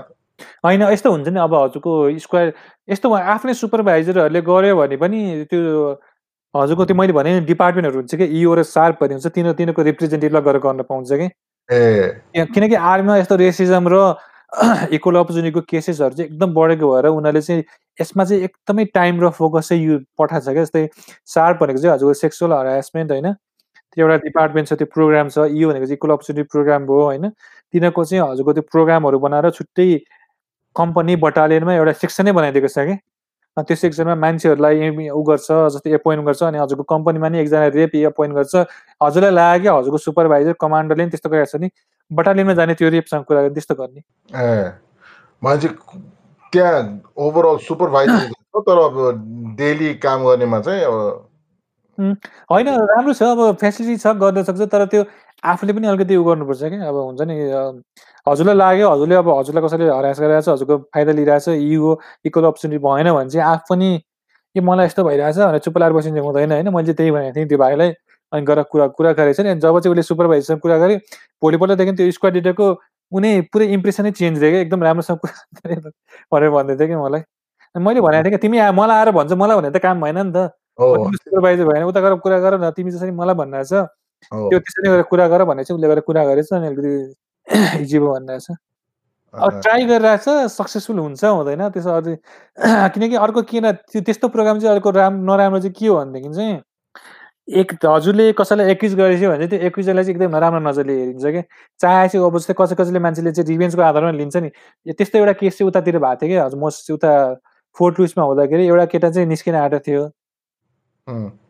होइन यस्तो हुन्छ नि अब हजुरको स्क्वायर यस्तो आफ्नै सुपरभाइजरहरूले गऱ्यो भने पनि त्यो हजुरको त्यो मैले भने डिपार्टमेन्टहरू हुन्छ कि इओ र सार्प भन्ने हुन्छ तिनीहरू तिनीहरूको रिप्रेजेन्टेटिभलाई गरेर गर्न पाउँछ कि? किनकि आर्मीमा यस्तो रेसिजम र इक्वल अपर्च्युनिटीको केसेसहरू चाहिँ एकदम बढेको भएर उनीहरूले चाहिँ यसमा चाहिँ एकदमै टाइम र फोकस चाहिँ यु पठाएको छ क्या। जस्तै सार्प भनेको चाहिँ हजुरको सेक्सुअल हरासमेन्ट होइन त्यो एउटा डिपार्टमेन्ट छ त्यो प्रोग्राम छ इयो भनेको चाहिँ इक्वल अपर्च्युनिटी प्रोग्राम हो होइन। तिनीहरूको चाहिँ हजुरको त्यो प्रोग्रामहरू बनाएर छुट्टै कम्पनी बटालियनमा एउटा सेक्सनै बनाइदिएको छ कि त्यो सेक्सनमा मान्छेहरूलाई उ गर्छ जस्तै एपोइन्ट गर्छ अनि हजुरको कम्पनीमा नि एकजना रेप एपोइन्ट गर्छ। हजुरलाई लाग्यो हजुरको सुपरभाइजर कमान्डरले पनि त्यस्तो गरिरहेको छ नि। बटालियनमा जाने त्यो रेपसँग कुरा गर्ने त्यस्तो गर्ने। ए मान्छे त्यहाँ ओभरअल सुपरभाइजर तर अब डेली काम गर्नेमा चाहिँ अब होइन राम्रो छ अब फेसिलिटी छ गर्न सक्छ तर त्यो आफूले पनि अलिकति उयो गर्नुपर्छ क्या। अब हुन्छ नि हजुरलाई लाग्यो हजुरले अब हजुरलाई कसैले हरास गरिरहेको छ हजुरको फाइदा लिइरहेछ इगो इक्वल अपर्च्युनिटी भएन भने चाहिँ आफ पनि ए मलाई यस्तो भइरहेछ भनेर चुप लाएर बसिन्छ हुँदैन होइन? मैले त्यही भनेको थिएँ त्यो भाइलाई। अनि गएर कुरा कुरा गरेको छ नि जब चाहिँ उसले सुपरभाइजरसँग कुरा गरेँ भोलिपल्टदेखि त्यो स्क्वाड लिडरको उनी पुरै इम्प्रेसनै चेन्ज दियो क्या एकदम राम्रोसँग कुरा भनेर भन्दै थियो कि मलाई। मैले भनेको थिएँ कि तिमी मलाई आएर भन्छ। मलाई भने त काम भएन नि त। सुपरभाइजर भएन। उता गएर कुरा गर न। तिमी जसरी मलाई भन्नु छ त्यो त्यसरी गरेर कुरा गर भने चाहिँ उसले गरेर कुरा गरेछ अनि अलिकति इजी भयो भन्नु छ अब ट्राई गरिरहेछ सक्सेसफुल हुन्छ हुँदैन। त्यसो अझै किनकि अर्को किन त्यो त्यस्तो प्रोग्राम चाहिँ अर्को राम नराम्रो चाहिँ के हो भनेदेखि चाहिँ एक हजुरले कसैलाई एक्विज गरेछ भने त्यो एक्विजलाई चाहिँ एकदम नराम्रो नजरले हेरिन्छ कि? चाहे चाहिँ अब जस्तै कसै कसैले मान्छेले चाहिँ रिभेन्सको आधारमा लिन्छ नि। त्यस्तो एउटा केस चाहिँ उतातिर भएको थियो कि? हजुर म उता फोर्ट लुइसमा हुँदाखेरि एउटा केटा चाहिँ निस्किन आएको थियो।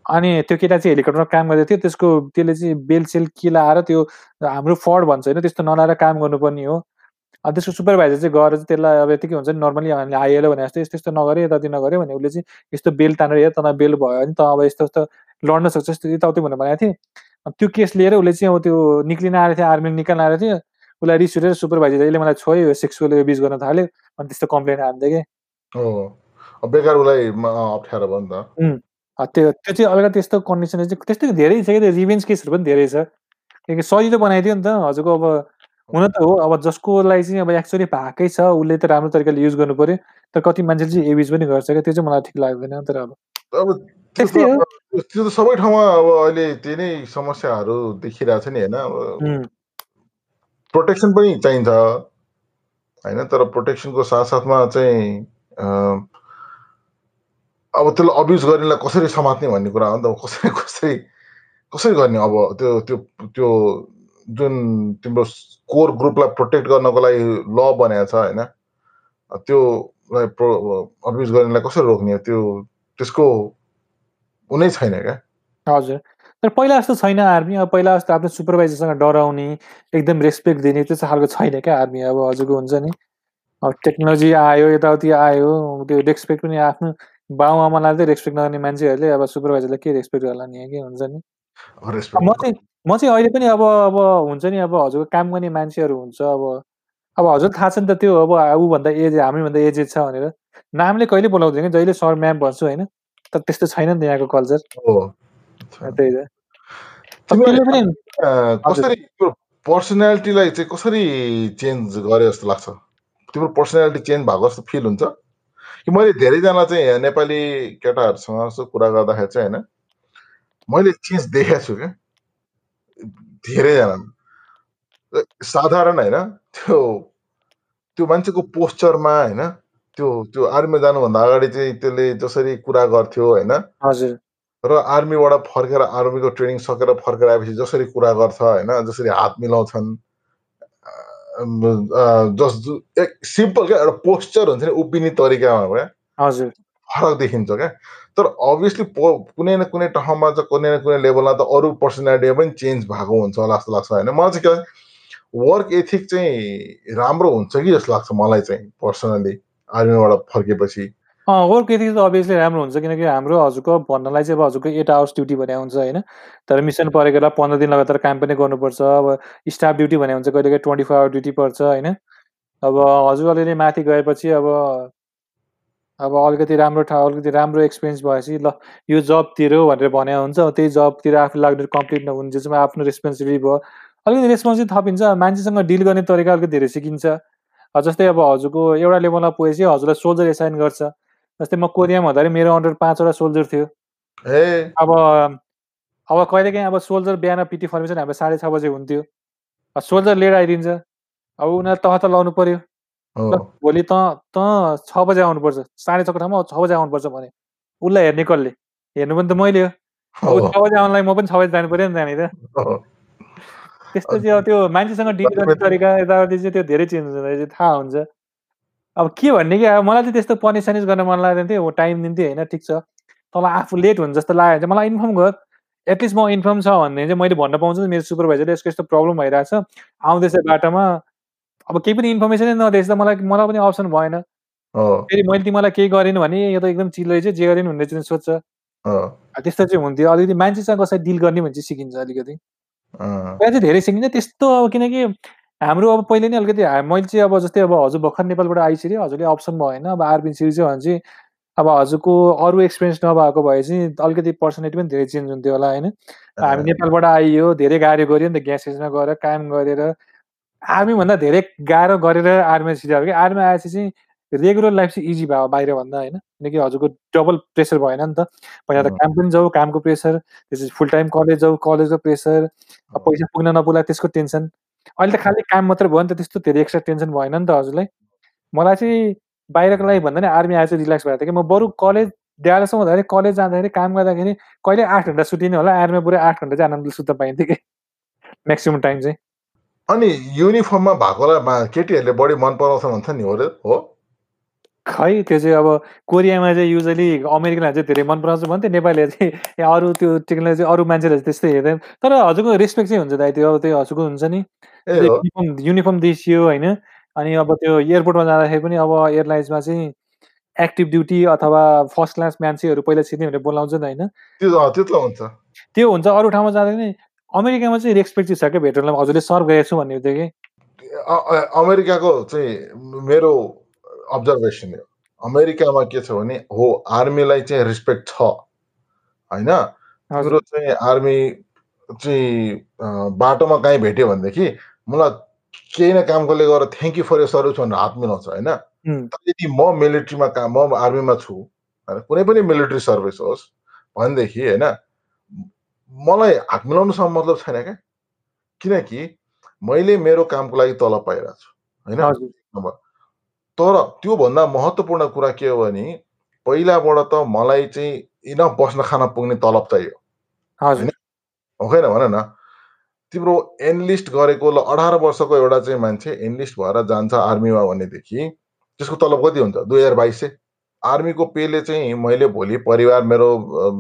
अनि त्यो केटा चाहिँ हेलिकप्टरमा काम गर्दै थियो। त्यसको त्यसले चाहिँ बेल सेल के लाएर त्यो हाम्रो फर्ड भन्छ होइन त्यस्तो नलाएर काम गर्नुपर्ने हो। अनि त्यसको सुपरभाइजर चाहिँ गएर चाहिँ त्यसलाई अब यतिकै हुन्छ नि नर्मली हामीले आइएल भने जस्तो यस्तो यस्तो नगरे यताति नगऱ्यो भने उसले चाहिँ यस्तो बेल तानेर हेर तँलाई बेल भयो भने त अब यस्तो यस्तो लड्न सक्छ यस्तो यताउति भनेर भनेको थिएँ। त्यो केस लिएर उसले चाहिँ अब त्यो निक्लिन आएको थियो आर्मी निकाल्न आएको थियो। उसलाई रिस उठेर सुपरभाइजर यसले मलाई छोयो सेक्सुअल एबिज गर्न थाल्यो अनि त्यस्तो कम्प्लेन हान्थ्यो कि बेकार उसलाई अप्ठ्यारो भयो नि त। त्यो त्यो चाहिँ अलिकति त्यस्तो कन्डिसन चाहिँ त्यस्तै धेरै छ कि रिभेन्स केसहरू पनि धेरै छ। किनकि सजिलो बनाइदियो नि त हजुरको अब हुन त हो। अब जसको लागि चाहिँ अब एक्चुअली भएकै छ उसले त राम्रो तरिकाले युज गर्नु पर्यो। तर कति मान्छेले चाहिँ एबिज पनि गर्छ क्या त्यो चाहिँ मलाई ठिक लाग्दैन तर अब त्यो त सबै ठाउँमा अब अहिले त्यही नै समस्याहरू देखिरहेको छ नि होइन प्रोटेक्सन पनि चाहिन्छ होइन? तर प्रोटेक्सनको साथसाथमा चाहिँ अब त्यसलाई अब्युज गर्नेलाई कसरी समात्ने भन्ने कुरा हो नि त कसरी कसरी कसरी गर्ने अब त्यो त्यो त्यो जुन तिम्रो कोर ग्रुपलाई प्रोटेक्ट गर्नको लागि ल बनाएको छ होइन? त्योलाई प्रो अब्युज गर्नेलाई कसरी रोक्ने त्यो त्यसको उनै छैन क्या? हजुर। तर पहिला जस्तो छैन आर्मी अब पहिला जस्तो आफ्नो सुपरभाइजरसँग डराउने एकदम रेस्पेक्ट दिने त्यस्तो खालको छैन क्या आर्मी। अब हजुरको हुन्छ नि। अब टेक्नोलोजी आयो यताउति आयो त्यो रेस्पेक्ट पनि आफ्नो बाउ आमालाई चाहिँ रेस्पेक्ट नगर्ने मान्छेहरूले अब सुपरभाइजरलाई के रेस्पेक्ट गर्ला नि के हुन्छ नि? म चाहिँ म चाहिँ अहिले पनि अब अब हुन्छ नि अब हजुरको काम गर्ने मान्छेहरू हुन्छ अब। अब हजुर थाहा छ नि त त्यो अब ऊभन्दा एज हामीभन्दा एजेड छ भनेर। नामले कहिले बोलाउँदैन कि जहिले सर म्याम भन्छु होइन। तर त्यस्तो छैन नि त यहाँको कल्चर त्यही त कसरी पर्सनालिटीलाई चाहिँ कसरी चेन्ज गरे जस्तो लाग्छ तिम्रो पर्सनालिटी चेन्ज भएको जस्तो फिल हुन्छ कि मैले धेरैजना चाहिँ नेपाली केटाहरूसँग कुरा गर्दाखेरि चाहिँ होइन मैले चेन्ज देखेको छु क्या धेरैजना साधारण होइन त्यो त्यो मान्छेको पोस्चरमा होइन त्यो त्यो आर्मीमा जानुभन्दा अगाडि चाहिँ त्यसले जसरी कुरा गर्थ्यो होइन? हजुर। र आर्मीबाट फर्केर आर्मीको ट्रेनिङ सकेर फर्केर आएपछि जसरी कुरा गर्छ होइन? जसरी हात मिलाउँछन् जस एक सिम्पल क्या एउटा पोस्चर हुन्छ नि उभिने तरिकामा क्या? हजुर। फरक देखिन्छ क्या? तर अभियसली कुनै न कुनै ठाउँमा चाहिँ कुनै न कुनै लेभलमा त अरू पर्सनालिटी पनि चेन्ज भएको हुन्छ होला जस्तो लाग्छ होइन? मलाई चाहिँ के वर्क एथिक चाहिँ राम्रो हुन्छ कि जस्तो लाग्छ मलाई चाहिँ पर्सनली आर्मीबाट फर्केपछि। वर्क एथिक त अभियसली राम्रो हुन्छ किनकि हाम्रो हजुरको भन्नलाई चाहिँ अब हजुरको एट आवर्स ड्युटी भने हुन्छ होइन। तर मिसन परेको बेला पन्ध्र दिन लगातार काम पनि गर्नुपर्छ अब स्टाफ ड्युटी भने हुन्छ कहिले कहिले ट्वेन्टी फोर आवर ड्युटी पर्छ होइन। अब हजुर अलिअलि माथि गएपछि अब अब अलिकति राम्रो ठाउँ अलिकति राम्रो एक्सपिरियन्स भएपछि ल यो जबतिर भनेर भने हुन्छ त्यही जबतिर आफू लाग्ने कम्प्लिट नहुने चाहिँ आफ्नो रेस्पोन्सिबिलिटी भयो। अलिकति रेस्पोन्सिबिलिटी थपिन्छ मान्छेसँग डिल गर्ने तरिका अलिकति धेरै सिकिन्छ। जस्तै अब हजुरको एउटा लेभलमा पुगेपछि हजुरलाई सोल्जर एसाइन गर्छ। जस्तै म कोरियामा हुँदाखेरि मेरो अन्डर पाँचवटा सोल्जर थियो। अब अब कहिलेकाहीँ अब सोल्जर बिहान पिटी फर्मेसन हाम्रो साढे छ बजे हुन्थ्यो। सोल्जर लिएर आइदिन्छ। अब उनीहरू तह त लाउनु पर्यो। भोलि त त छ बजे आउनुपर्छ। साढे छको ठाउँमा छ बजे आउनुपर्छ भने। उसलाई हेर्ने कसले? हेर्नु पनि त मैले हो। छ बजे आउनलाई म पनि छ बजे जानु पऱ्यो नि जाने त त्यस्तो चाहिँ अब त्यो मान्छेसँग डिल गर्ने तरिका यताउति चाहिँ त्यो धेरै चेन्ज चाहिँ थाहा हुन्छ। अब के भन्ने कि अब मलाई चाहिँ त्यस्तो पनिस सनिस गर्न मन लाग्दैन थियो टाइम दिन्थ्यो होइन ठिक छ। तँलाई आफू लेट हुन्छ जस्तो लाग्यो भने चाहिँ मलाई इन्फर्म गर एटलिस्ट म इन्फर्म छ भन्ने चाहिँ मैले भन्न पाउँछु मेरो सुपरभाइजरले यसको यस्तो प्रब्लम भइरहेको छ। आउँदैछ बाटोमा अब केही पनि इन्फर्मेसनै नदिएछ त मलाई मलाई पनि अप्सन भएन। फेरि मैले तिमीलाई केही गरेन भने यो त एकदम चिल्लो चाहिँ जे गरेन भन्ने चाहिँ सोध्छ। त्यस्तो चाहिँ हुन्थ्यो। अलिकति मान्छेसँग कसरी डिल गर्ने भने चाहिँ सिकिन्छ अलिकति। त्यहाँ चाहिँ धेरै सिकिन्छ त्यस्तो अब किनकि हाम्रो अब पहिले नै अलिकति मैले चाहिँ अब जस्तै अब हजुर भर्खर नेपालबाट आइसक्यो हजुरले अप्सन भएन अब आर्मी सिरिज चाहिँ भने चाहिँ अब हजुरको अरू एक्सपिरियन्स नभएको भए चाहिँ अलिकति पर्सनालिटी पनि धेरै चेन्ज हुन्थ्यो होला होइन? हामी नेपालबाट आइयो धेरै गाडी गऱ्यो नि त ग्यास स्टेसनमा गएर काम गरेर आर्मीभन्दा धेरै गाह्रो गरेर आर्मी सिधायो कि आर्मी आएपछि चाहिँ रेगुलर लाइफ चाहिँ इजी भयो बाहिरभन्दा होइन। किनकि हजुरको डबल प्रेसर भएन नि त। पहिला त काम पनि जाऊ कामको प्रेसर त्यसपछि फुल टाइम कलेज जाऊ कलेजको प्रेसर पैसा पुग्न नपुग्ला त्यसको टेन्सन अहिले त खालि काम मात्रै भयो नि त त्यस्तो धेरै एक्स्ट्रा टेन्सन भएन नि त हजुरलाई। मलाई चाहिँ बाहिरको लागि भन्दा नि आर्मी आएछ रिल्याक्स भएको थियो कि म बरु कलेज ड्यालासम्म हुँदाखेरि कलेज जाँदाखेरि काम गर्दाखेरि कहिले आठ घन्टा सुतिने होला आर्मीमा पुरै आठ घन्टा चाहिँ आनन्दले सुत्न पाइन्थ्यो कि। म्याक्सिमम् टाइम चाहिँ। अनि युनिफर्ममा भएकोलाई केटीहरूले बढी मन पराउँछ भन्छ नि हो हो? खै त्यो चाहिँ अब कोरियामा चाहिँ युजली अमेरिकनहरू चाहिँ धेरै मन पराउँछ भन्थ्यो नेपालीहरू चाहिँ अरू त्यो टेक्नोलोजी अरू मान्छेहरू त्यस्तै हेर्दैन। तर हजुरको रेस्पेक्ट चाहिँ हुन्छ दाइ त्यो अब त्यो हजुरको हुन्छ नि। युनिफर्म युनिफर्म देखियो होइन अनि अब त्यो एयरपोर्टमा जाँदाखेरि पनि अब एयरलाइन्समा चाहिँ एक्टिभ ड्युटी अथवा फर्स्ट क्लास मान्छेहरू पहिला छिर्ने भनेर बोलाउँछ नि होइन। त्यो हुन्छ। त्यो हुन्छ अरू ठाउँमा जाँदा पनि अमेरिकामा चाहिँ रेस्पेक्ट चाहिँ छ क्या भेटरनलाई हजुरले सर्भ गरेको छु भन्ने थियो कि? अमेरिकाको चाहिँ मेरो अब्जर्भेसन हो अमेरिकामा के छ भने हो आर्मीलाई चाहिँ रेस्पेक्ट छ होइन? तिम्रो चाहिँ आर्मी चाहिँ बाटोमा कहीँ भेट्यो भनेदेखि मलाई केही न कामकोले गरेर thank you for your service भनेर हात मिलाउँछ होइन? यदि म मिलिट्रीमा काम म आर्मीमा छु होइन? कुनै पनि मिलिट्री सर्भिस होस् भनेदेखि होइन? मलाई हात मिलाउनुसँग मतलब छैन क्या। किनकि मैले मेरो कामको लागि तलब पाइरहेको छु होइन? तर त्योभन्दा महत्त्वपूर्ण कुरा के हो भने पहिलाबाट त मलाई चाहिँ इनफ बस्न खान पुग्ने तलब चाहियो। होइन? हो होइन भन न। तिम्रो एनलिस्ट गरेको ल अठार वर्षको एउटा चाहिँ मान्छे एनलिस्ट भएर जान्छ आर्मीमा भनेदेखि त्यसको तलब कति हुन्छ? दुई हजार बाइस सय। आर्मीको पेले चाहिँ मैले भोलि परिवार मेरो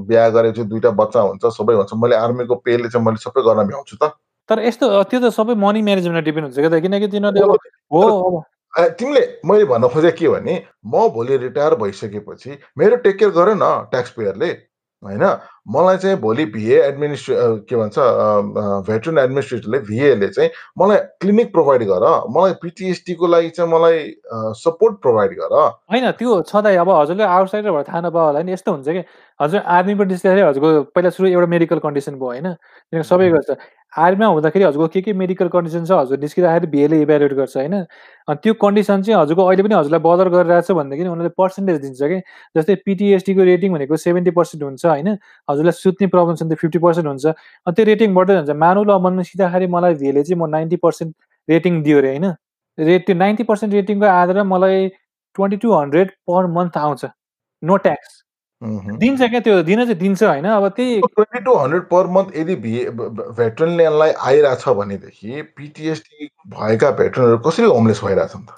बिहा गरेको छु दुइटा बच्चा हुन्छ सबै हुन्छ। मैले आर्मीको पेले चाहिँ मैले सबै गर्न भ्याउँछु त। तर यस्तो त्यो त सबै मनी म्यानेजमेन्टमा डिपेन्ड हुन्छ क्या किनकि तिनीहरूले हो। तिमीले मैले भन्न खोजेँ के भने म भोलि रिटायर भइसकेपछि मेरो टेक केयर गर न ट्याक्स पेयरले होइन? मलाई चाहिँ भोलि भिए एडमिनिस्ट्रे के भन्छ भेटरन एडमिनिस्ट्रेटरले भिएले चाहिँ मलाई क्लिनिक प्रोभाइड गर। मलाई पिटिएसटीको लागि चाहिँ मलाई सपोर्ट प्रोभाइड गर। होइन त्यो छँदा अब हजुरले आउटसाइडरबाट थाहा नपायो होला नि यस्तो हुन्छ कि? हजुर आर्मीबाट निस्किँदाखेरि हजुरको पहिला सुरु एउटा मेडिकल कन्डिसन भयो होइन? सबै गर्छ। आर्मीमा हुँदाखेरि हजुरको के के मेडिकल कन्डिसन छ हजुर निस्किँदाखेरि भिएले इभ्यालुएट गर्छ होइन? अनि त्यो कन्डिसन चाहिँ हजुरको अहिले पनि हजुरलाई बदर गरिरहेको छ भनेदेखि उनीहरूले पर्सेन्टेज दिन्छ कि? जस्तै पिटिएसटीको रेटिङ भनेको सेभेन्टी पर्सेन्ट हुन्छ होइन? हजुरलाई सुत्ने प्रब्लम छ भने फिफ्टी पर्सेन्ट हुन्छ। अनि त्यो रेटिङ बढ्दै जान्छ। मानु ल मन सिधाखेरि मलाई भिएले चाहिँ म नाइन्टी पर्सेन्ट रेटिङ दियो अरे होइन? रेट त्यो नाइन्टी पर्सेन्ट रेटिङको आधारमा मलाई twenty two hundred per month आउँछ। नो ट्याक्स दिन्छ क्या त्यो दिन चाहिँ दिन्छ होइन अब त्यही twenty two hundred per month यदि भेटरनलाई आइरहेछ भनेदेखि पिटिएसडी भएका भेटरनहरू कसरी होमलेस भइरहेछन् त?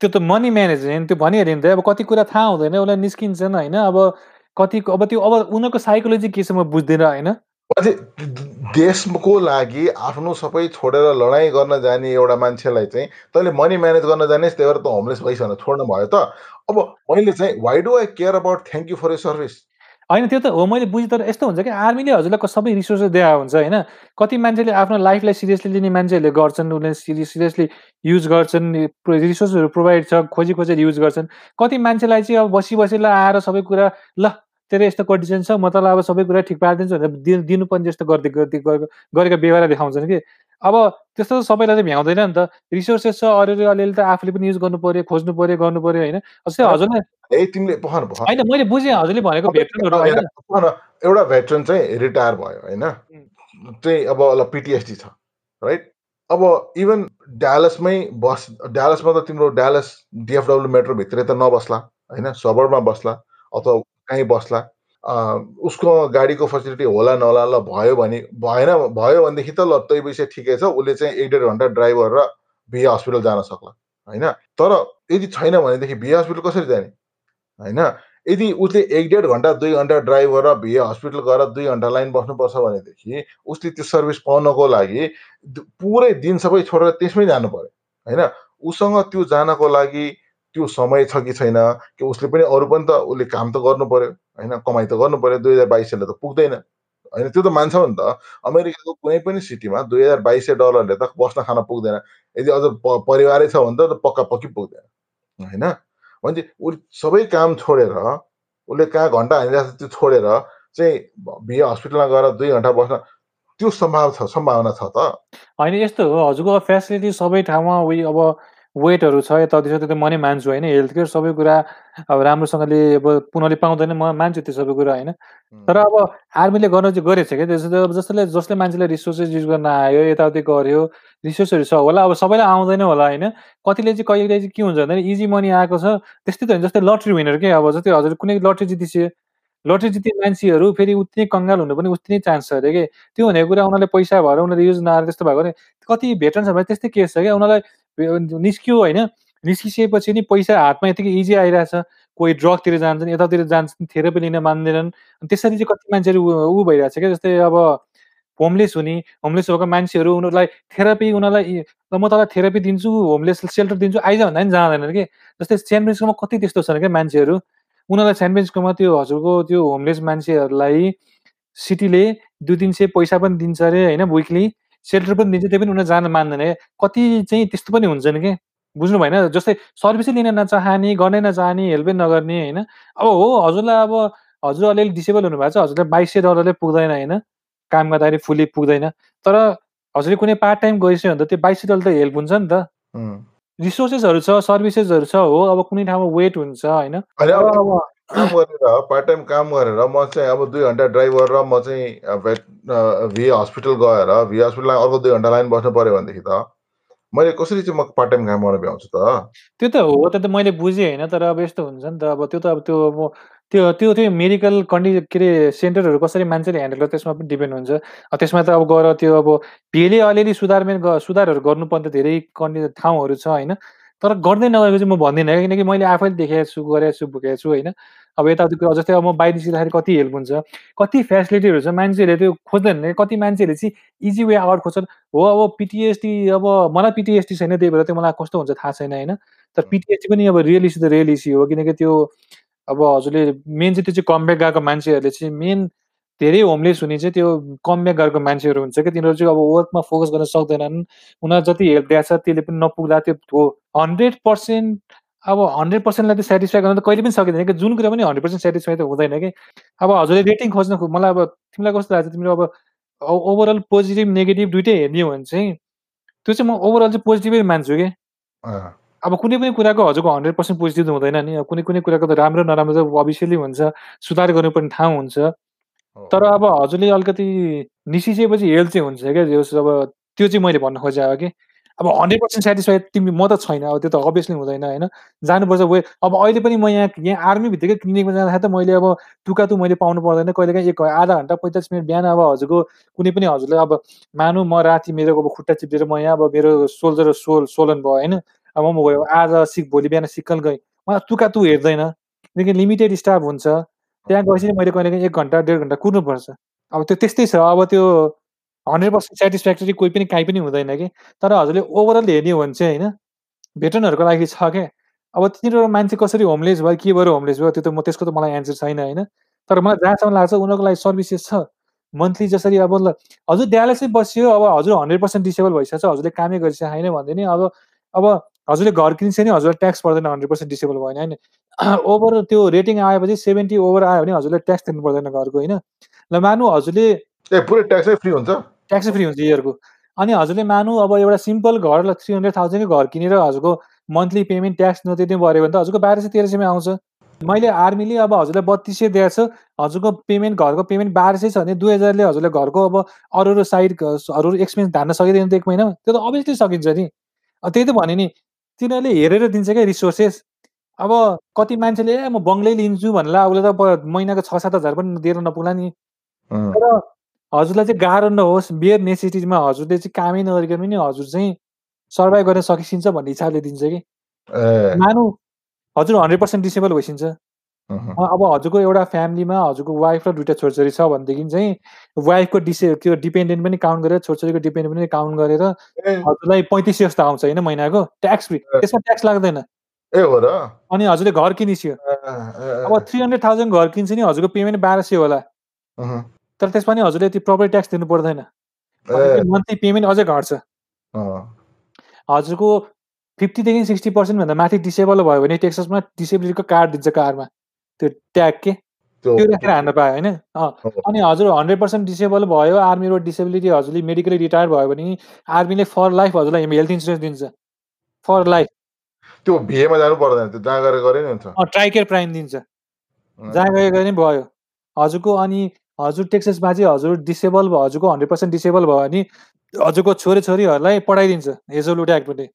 त्यो त मनी म्यानेजमेन्ट त्यो भनिहाल्यो नि त। अब कति कुरा थाहा हुँदैन उसलाई निस्किन्छन् होइन। अब कति अब त्यो अब उनीहरूको साइकोलोजी के छ म बुझ्दिनँ होइन। देशको लागि आफ्नो सबै छोडेर लडाइँ गर्न जाने एउटा मान्छेलाई चाहिँ तैँले मनी म्यानेज गर्न जाने त्यही भएर त होमलेस भइसकेन छोड्नु भयो त। अब मैले चाहिँ why do I care about thank you for your service होइन त्यो त हो मैले बुझेँ तर यस्तो हुन्छ कि आर्मीले हजुरलाई सबै रिसोर्सेस दिएको हुन्छ होइन? कति मान्छेले आफ्नो लाइफलाई सिरियसली लिने मान्छेहरूले गर्छन् उनीहरूले सिरियसली युज गर्छन् रिसोर्सहरू प्रोभाइड छ खोजी खोजेर युज गर्छन्। कति मान्छेलाई चाहिँ अब बसी बसी आएर सबै कुरा ल तेरो यस्तो कन्डिसन छ म तँलाई अब सबै कुरा ठिक पारिदिन्छु भनेर दिनु दिनुपर्ने जस्तो गर्दै गर्दै गरेको व्यवहार देखाउँछन् कि। अब त्यस्तो त सबैलाई चाहिँ भ्याउँदैन नि त। रिसोर्सेस छ अरू अलिअलि त आफूले पनि युज गर्नु पर्यो खोज्नु पर्यो गर्नु पर्यो होइन? जस्तै हजुरले होइन मैले बुझेँ हजुरले भनेको भेटरनहरू एउटा भेटरन चाहिँ रिटायर भयो होइन? चाहिँ अब पिटिएसडी छ राइट अब इभन ड्यालसमै बस ड्यालसमा त तिम्रो ड्यालस डिएफडब्ल्यू मेट्रोभित्रै त नबस्ला होइन? सबरमा बस्ला अथवा कहीँ बस्ला। उसको गाडीको फेसिलिटी होला नहोला ल भयो भने भएन भयो भनेदेखि त ल त्यही विषय ठिकै छ उसले चाहिँ एक डेढ घन्टा ड्राइभ गरेर बिहे हस्पिटल जान सक्ला होइन? तर यदि छैन भनेदेखि बिहे हस्पिटल कसरी जाने? होइन? यदि उसले एक डेढ घन्टा दुई घन्टा ड्राइभ गरेर बिहे हस्पिटल गएर दुई घन्टा लाइन बस्नुपर्छ भनेदेखि उसले त्यो सर्भिस पाउनको लागि पुरै दिन सबै छोडेर त्यसमै जानु पर्यो होइन? उसँग त्यो जानको लागि त्यो समय छ कि छैन कि उसले पनि अरू पनि त उसले काम त गर्नु पर्यो होइन? कमाइ त गर्नु पर्यो दुई हजार बाइस सयले त पुग्दैन। होइन त्यो त मान्छौँ नि त। अमेरिकाको कुनै पनि सिटीमा दुई हजार बाइस सय डलरले त बस्न खान पुग्दैन। यदि अझ परिवारै छ भने त पक्का पक्की पुग्दैन होइन? भने उसले सबै काम छोडेर उसले कहाँ घन्टा हानिरहेको छ त्यो छोडेर चाहिँ बिहे हस्पिटलमा गएर दुई घन्टा बस्न त्यो सम्भावना छ सम्भावना छ त। होइन यस्तो हो। हजुरको फेसिलिटी सबै ठाउँमा उयो अब वेटहरू छ यताउति छ त्यो त म नै मान्छु होइन? हेल्थ केयर सबै कुरा अब राम्रोसँगले अब पुनले पाउँदैन म मान्छु त्यो सबै कुरा होइन? तर अब आर्मीले गर्न चाहिँ गरेछ क्या? त्यसो त अब जसले जसले मान्छेले रिसोर्सेस युज गर्न आयो यताउति गऱ्यो रिसोर्सहरू छ होला अब सबैलाई आउँदैन होला होइन? कतिले चाहिँ कहिले चाहिँ के हुन्छ भन्दाखेरि इजी मनी आएको छ त्यस्तै त होइन जस्तै लट्री विनर के अब जस्तै हजुर कुनै लट्री जितिसक्यो लट्री जित्ने मान्छेहरू फेरि उति नै कङ्गाल हुनु पनि उति नै चान्स छ अरे कि त्यो भनेको कुरा उनीहरूले पैसा भएर उनीहरूले युज नआएर त्यस्तो भएको भने कति छ भने त्यस्तै केस छ क्या? उनीहरूलाई निस्क्यो होइन। निस्किसकेपछि नि पैसा हातमा यतिकै इजी आइरहेछ। कोही ड्रगतिर जान्छन् यतातिर जान्छन् थेरापी लिन मान्दैनन्। त्यसरी चाहिँ कति मान्छेहरू ऊ भइरहेको छ क्या? जस्तै अब होमलेस हुने होमलेस भएको मान्छेहरू उनीहरूलाई थेरापी उनीहरूलाई म तँलाई थेरापी दिन्छु होमलेस सेल्टर दिन्छु आइज भन्दा पनि जाँदैन कि? जस्तै सेन्ट कति त्यस्तो छन् क्या मान्छेहरू? उनीहरूलाई सेन्डविचकोमा त्यो हजुरको त्यो होमलेस मान्छेहरूलाई सिटीले दुई तिन सय पैसा पनि दिन्छ अरे होइन विकली सेल्टर पनि दिन्छ त्यो पनि उनीहरू जान मान्दैन कति चाहिँ त्यस्तो पनि हुन्छन् कि? बुझ्नु भएन? जस्तै सर्भिसै लिन नचाहने गर्नै नचाहने हेल्पै नगर्ने होइन? अब हो हजुरलाई अब हजुर अलिअलि डिसेबल हुनुभएको छ हजुरलाई बाइस सय डलरले पुग्दैन होइन? काम गर्दाखेरि फुल्ली पुग्दैन। तर हजुरले कुनै पार्ट टाइम गरिसक्यो भने त त्यो बाइस सय डलर त हेल्प हुन्छ नि त। रिसोर्सेसहरू छ सर्भिसेसहरू छ हो अब कुनै ठाउँमा वेट हुन्छ होइन? काम गरेर पार्ट टाइम काम गरेर म चाहिँ अब दुई घन्टा ड्राइभ गरेर म चाहिँ भेट भिए हस्पिटल गएर भिए हस्पिटलमा अर्को दुई घन्टा लाइन बस्नु पऱ्यो भनेदेखि त मैले कसरी चाहिँ म पार्ट टाइम काम गर्न भ्याउँछु त? त्यो त हो त्यो त मैले बुझेँ होइन तर अब यस्तो हुन्छ नि त अब त्यो त अब त्यो अब त्यो त्यो त्यो मेडिकल कन्डि के अरे सेन्टरहरू कसरी मान्छेले ह्यान्डल गर्छ त्यसमा पनि डिपेन्ड हुन्छ। त्यसमा त अब गएर त्यो अब भिएले अलिअलि सुधारमेन सुधारहरू गर्नुपर्ने धेरै कन्डि ठाउँहरू छ होइन। तर गर्दै नगरेको चाहिँ म भन्दिनँ है किनकि मैले आफैले देखेको छु गरेको छु भोगेको छु होइन। अब यताउति कुरा जस्तै अब म बाहिर निस्किँदाखेरि कति हेल्प हुन्छ कति फेसिलिटीहरू छ मान्छेहरूले त्यो खोज्दैन कति मान्छेहरूले चाहिँ इजी वे आउट खोज्छन् हो अब पिटिएसटी अब मलाई पिटिएसटी छैन त्यही भएर त्यो मलाई कस्तो हुन्छ थाहा छैन होइन। तर पिटिएसटी पनि अब रियल इस्यु त रियल इस्यु हो किनकि त्यो अब हजुरले मेन चाहिँ त्यो चाहिँ कमब्याक गएको मान्छेहरूले चाहिँ मेन धेरै होमलेस हुने चाहिँ त्यो कमब्याक गरेको मान्छेहरू हुन्छ क्या तिनीहरू चाहिँ अब वर्कमा फोकस गर्न सक्दैनन्। उनीहरू जति हेल्प दिएको छ त्यसले पनि नपुग्ला त्यो हन्ड्रेड पर्सेन्ट अब हन्ड्रेड पर्सेन्टलाई त सेटिस्फाई गर्न त कहिले पनि सकिँदैन कि। जुन कुरा पनि हन्ड्रेड पर्सेन्ट सेटिस्फाई त हुँदैन कि। अब हजुरले रेटिङ खोज्नु मलाई अब तिमीलाई कस्तो लाग्छ तिमीले अब ओभरअल पोजिटिभ नेगेटिभ दुइटै हेर्ने हो भने चाहिँ त्यो चाहिँ म ओभरअल चाहिँ पोजिटिभै मान्छु कि। अब कुनै पनि कुराको हजुरको हन्ड्रेड पर्सेन्ट पोजिटिभ हुँदैन नि। कुनै कुनै कुराको त राम्रो नराम्रो त अभियसली हुन्छ। सुधार गर्नुपर्ने ठाउँ हुन्छ। तर अब हजुरले अलिकति निस्किसकेपछि हेल्थ चाहिँ हुन्छ क्या अब त्यो चाहिँ मैले भन्न खोजेँ कि। अब हन्ड्रेड पर्सेन्ट सेटिस्फाइड तिमी म त छैन अब त्यो त अभियसली हुँदैन होइन? जानुपर्छ वे अब अहिले पनि म यहाँ यहाँ आर्मीभित्रकै क्लिनिकमा जाँदाखेरि त मैले अब टुका टु मैले पाउनु पर्दैन कहिले काहीँ एक आधा घन्टा पैँतालिस मिनट बिहान अब हजुरको कुनै पनि हजुरले अब मानु म राति मेरो अब खुट्टा चिप्लेर म यहाँ अब मेरो सोल्जर सोल सोलन भयो होइन? अब म गयो आज सिक भोलि बिहान सिक्कल गएँ मलाई टुका टु हेर्दैन किनकि लिमिटेड स्टाफ हुन्छ। त्यहाँ गएपछि मैले कहिले काहीँ एक घन्टा डेढ घन्टा कुर्नुपर्छ। अब त्यो त्यस्तै छ। अब त्यो हन्ड्रेड पर्सेन्ट सेटिस्फ्याक्टरी कोही पनि काहीँ पनि हुँदैन कि। तर हजुरले ओभरअल हेर्ने हो भने चाहिँ होइन भेटरनहरूको लागि छ क्या। अब तिनीहरू मान्छे कसरी होमलेस भयो के भएर होमलेस भयो त्यो त म त्यसको त मलाई एन्सर छैन होइन। तर मलाई जहाँसम्म लाग्छ उनीहरूको लागि सर्भिसेस छ। मन्थली जसरी अब ल हजुर ड्यालेसै बस्यो अब हजुर हन्ड्रेड पर्सेन्ट डिसेबल भइसकेको छ हजुरले कामै गरिसकेको छैन भने नि अब अब हजुरले घर किन्छ नि हजुरलाई ट्याक्स पर्दैन हन्ड्रेड पर्सेन्ट डिसेबल भएन होइन। ओभर त्यो रेटिङ आएपछि सेभेन्टी ओभर आयो भने हजुरले ट्याक्स दिनु पर्दैन घरको होइन। ल मानु हजुरले ए पुरै ट्याक्सै फ्री हुन्छ? ट्याक्सै फ्री हुन्छ इयरको अनि हजुरले मानु अब एउटा सिम्पल घर थ्री हन्ड्रेड थाउजन्डकै घर किनेर हजुरको मन्थली पेमेन्ट ट्याक्स नतिर्नु पऱ्यो भने त हजुरको बाह्र सय तेह्र सयमा आउँछ। मैले आर्मीले अब हजुरलाई बत्तिस सय दिएको छ हजुरको पेमेन्ट घरको पेमेन्ट बाह्र सय छ भने दुई हजारले हजुरले घरको अब अरू अरू साइड अरू अरू एक्सपेन्स धान्न सकिँदैन त एक महिनामा। त्यो त अभियसली सकिन्छ नि। त्यही त भने नि तिनीहरूले हेरेर दिन्छ क्या रिसोर्सेस। अब कति मान्छेले ए म बङ्गलै लिन्छु भन्ला उसले त महिनाको छ सात हजार पनि दिएर नपुग्ला नि। तर हजुरलाई चाहिँ गाह्रो नहोस् बियर नेसेसिटीमा हजुरले चाहिँ कामै नगरिकन पनि हजुर चाहिँ सर्भाइभ गर्न सकिन्छ भन्ने हिसाबले दिन्छ कि। मानु हजुर हन्ड्रेड पर्सेन्ट डिसेबल भइसिन्छ। अब हजुरको एउटा फ्यामिलीमा हजुरको वाइफ र दुइटा छोरछोरी छ भनेदेखि चाहिँ वाइफको डिसे त्यो डिपेन्डेन्ट पनि काउन्ट गरेर छोरछोरीको डिपेन्डेन्ट पनि काउन्ट गरेर हजुरलाई पैँतिस जस्तो आउँछ होइन महिनाको? ट्याक्स फ्री त्यसमा ट्याक्स लाग्दैन। ए हो र? अनि हजुरले घर किनिस्यो अब थ्री हन्ड्रेड थाउजन्ड घर किन्छ नि हजुरको पेमेन्ट बाह्र सय होला। तर त्यसमा नि हजुरले त्यो प्रपर्टी ट्याक्स दिनु पर्दैन। मन्थली पेमेन्ट अझै घट्छ। हजुरको फिफ्टीदेखि सिक्सटी पर्सेन्टभन्दा माथि डिसेबल भयो भने टेक्समा डिसेबिलिटीको कार्ड दिन्छ कारमा। त्यो ट्याग के? त्यो राखेर हान्न पायो होइन? अनि हजुर हन्ड्रेड पर्सेन्ट डिसेबल भयो आर्मीबाट डिसेबिलिटी हजुरले मेडिकली रिटायर भयो भने आर्मीले फर लाइफ हजुरलाई हेल्थ इन्सुरेन्स दिन्छ। For life. त्यो भिएमा जानु पर्दैन त्यो जहाँ गएर गरे नि हुन्छ। ट्राइकेयर प्राइम दिन्छ। जहाँ गयो नि भयो। हजुरको अनि हजुर टेक्ससमा चाहिँ हजुर डिसेबल भयो हजुरको हन्ड्रेड पर्सेन्ट डिसेबल भयो भने हजुरको छोरीछोरीहरूलाई पढाइदिन्छ हेजोलुड एक्टले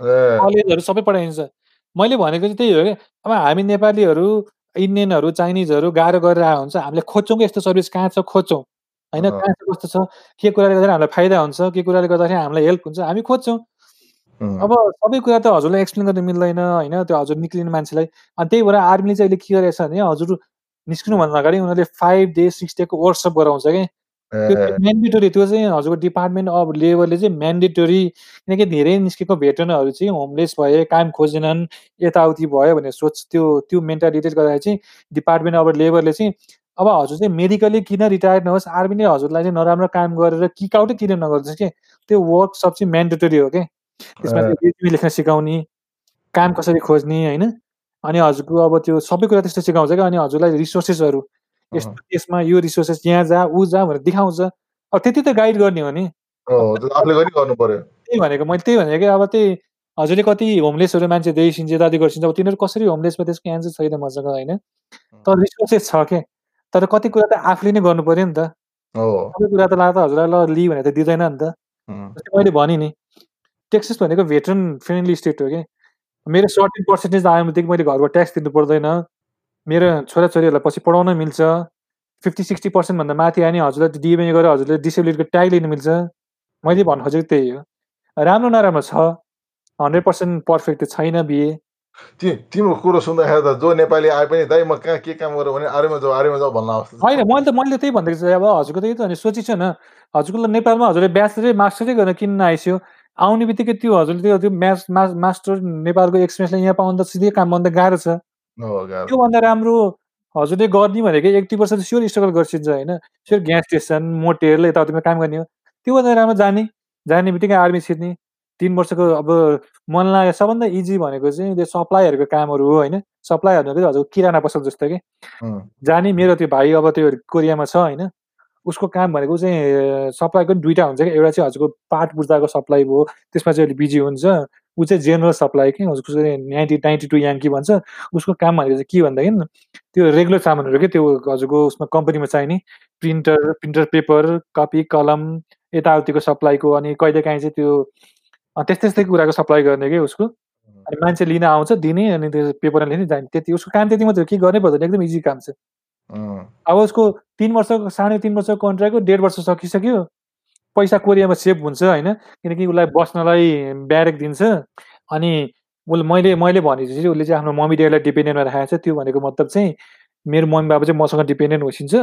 कलेजहरू सबै पढाइदिन्छ। मैले भनेको चाहिँ त्यही हो कि? अब हामी नेपालीहरू इन्डियनहरू चाइनिजहरू गाह्रो गरेर आएको हुन्छ। हामीले खोज्छौँ कि यस्तो सर्भिस कहाँ छ खोज्छौँ। होइन कहाँ छ कस्तो छ के कुराले गर्दाखेरि हामीलाई फाइदा हुन्छ के कुराले गर्दाखेरि हामीलाई हेल्प हुन्छ हामी खोज्छौँ। अब सबै कुरा त हजुरलाई एक्सप्लेन गर्न मिल्दैन होइन त्यो हजुर निक्लिने मान्छेलाई। अनि त्यही भएर आर्मीले चाहिँ अहिले के गरेको छ भने हजुर निस्किनुभन्दा अगाडि उनीहरूले फाइभ डे सिक्स डेको वर्कसप गराउँछ कि। त्यो म्यान्डेटोरी त्यो चाहिँ हजुरको डिपार्टमेन्ट अफ लेबरले चाहिँ म्यान्डेटोरी किनकि धेरै निस्केको भेटरनहरू चाहिँ होमलेस भए काम खोजेनन् यताउति भयो भनेर सोच त्यो त्यो मेन्टालिटी गर्दाखेरि चाहिँ डिपार्टमेन्ट अफ लेबरले चाहिँ अब हजुर चाहिँ मेडिकली किन रिटायर नहोस् आर्मीले हजुरलाई चाहिँ नराम्रो काम गरेर किक आउटै किन नगर्छ कि? त्यो वर्कसप चाहिँ म्यान्डेटोरी हो कि? त्यसमा चाहिँ लेख्न सिकाउने काम कसरी खोज्ने होइन? अनि हजुरको अब त्यो सबै कुरा त्यस्तो सिकाउँछ क्या अनि हजुरलाई रिसोर्सेसहरू यस्तो यसमा यो रिसोर्सेस यहाँ जा ऊ जा भनेर देखाउँछ। अब त्यति त गाइड गर्ने हो नि। त्यही भनेको मैले त्यही भनेको अब त्यही हजुरले कति होमलेसहरू मान्छे देखिन्छ दादी गर्छिन्छ अब तिनीहरू कसरी होमलेसमा त्यसको एन्सर छैन मसँग होइन? तर रिसोर्सेस छ के? तर कति कुरा त आफूले नै गर्नु पर्यो नि त। सबै कुरा त लाग्दा हजुरलाई ल लि भनेर त दिँदैन नि त। मैले भने नि टेक्सिस भनेको भेटरन फ्रेन्डली स्टेट हो कि? मेरो सर्टेन पर्सेन्टेज आयो भनेदेखि मैले घरबाट ट्याक्स दिनु पर्दैन। मेरो छोराछोरीहरूलाई पछि पढाउन मिल्छ। फिफ्टी सिक्सटी पर्सेन्टभन्दा माथि आयो भने हजुरलाई डिएमए गरेर हजुरले डिसेबिलिटीको ट्याग लिनु मिल्छ। मैले भन्नु खोजेको त्यही हो। राम्रो नराम्रो छ। हन्ड्रेड पर्सेन्ट पर्फेक्ट त छैन बिए ति तिम्रो कुरो सुन्दाखेरि त जो नेपाली आए पनि दाइ म कहाँ के काम गरौँ भने आर्मीमा जाऊ आर्मीमा जाऊ भन्नु आउँछ होइन मैले त मैले त्यही भनेको छु अब हजुरको त्यही त सोचिन्छ न। हजुरको नेपालमा हजुरले ब्याचलरै मास्टरै गर्न किन आइस्यो आउने बित्तिकै त्यो हजुरले त्यो त्यो म्याच मास्टर नेपालको एक्सपिरियन्सले यहाँ पाउनु त सिधै काम भन्दा गाह्रो छ। त्योभन्दा राम्रो हजुरले गर्ने भनेको एक दुई वर्ष त स्योर स्ट्रगल गर्छिन्छ होइन। स्योर ग्यास स्टेसन मोटेल यताउतिमा काम गर्ने हो। त्योभन्दा राम्रो जाने जाने बित्तिकै आर्मी छिर्ने तिन वर्षको अब मन लाग्यो सबभन्दा इजी भनेको चाहिँ त्यो सप्लाईहरूको कामहरू हो होइन। सप्लाई भनेको हजुर किराना पसल जस्तो कि। जाने मेरो त्यो भाइ अब त्यो कोरियामा छ होइन। उसको काम भनेको चाहिँ सप्लाईको पनि दुइटा हुन्छ कि। एउटा चाहिँ हजुरको पाट बुझ्दाको सप्लाई भयो त्यसमा चाहिँ अलिक बिजी हुन्छ। ऊ चाहिँ जेनरल सप्लाई कि उसको चाहिँ नाइन्टी नाइन्टी टू याङ्की भन्छ। उसको काम भनेको चाहिँ के भन्दाखेरि त्यो रेगुलर सामानहरू के त्यो हजुरको उसमा कम्पनीमा चाहिने प्रिन्टर प्रिन्टर पेपर कपी कलम यताउतिको सप्लाईको अनि कहिलेकाहीँ चाहिँ त्यो त्यस्तै त्यस्तै कुराको सप्लाई गर्ने कि उसको। अनि मान्छे लिन आउँछ दिने अनि त्यो पेपर लिने जाने। त्यति उसको काम त्यति मात्रै के गर्नै पर्दैन एकदम इजी काम छ। अब उसको तिन वर्षको साढे तिन वर्षको कन्ट्र्याक्ट डेढ वर्ष सकिसक्यो। पैसा कोरियामा सेभ हुन्छ होइन? किनकि उसलाई बस्नलाई ब्यारेक दिन्छ। अनि उसले मैले मैले भनेपछि उसले चाहिँ आफ्नो मम्मी ड्याडीलाई डिपेन्डेन्टमा राखेको छ। त्यो भनेको मतलब चाहिँ मेरो मम्मी बाबा चाहिँ मसँग डिपेन्डेन्ट होइसिन्छ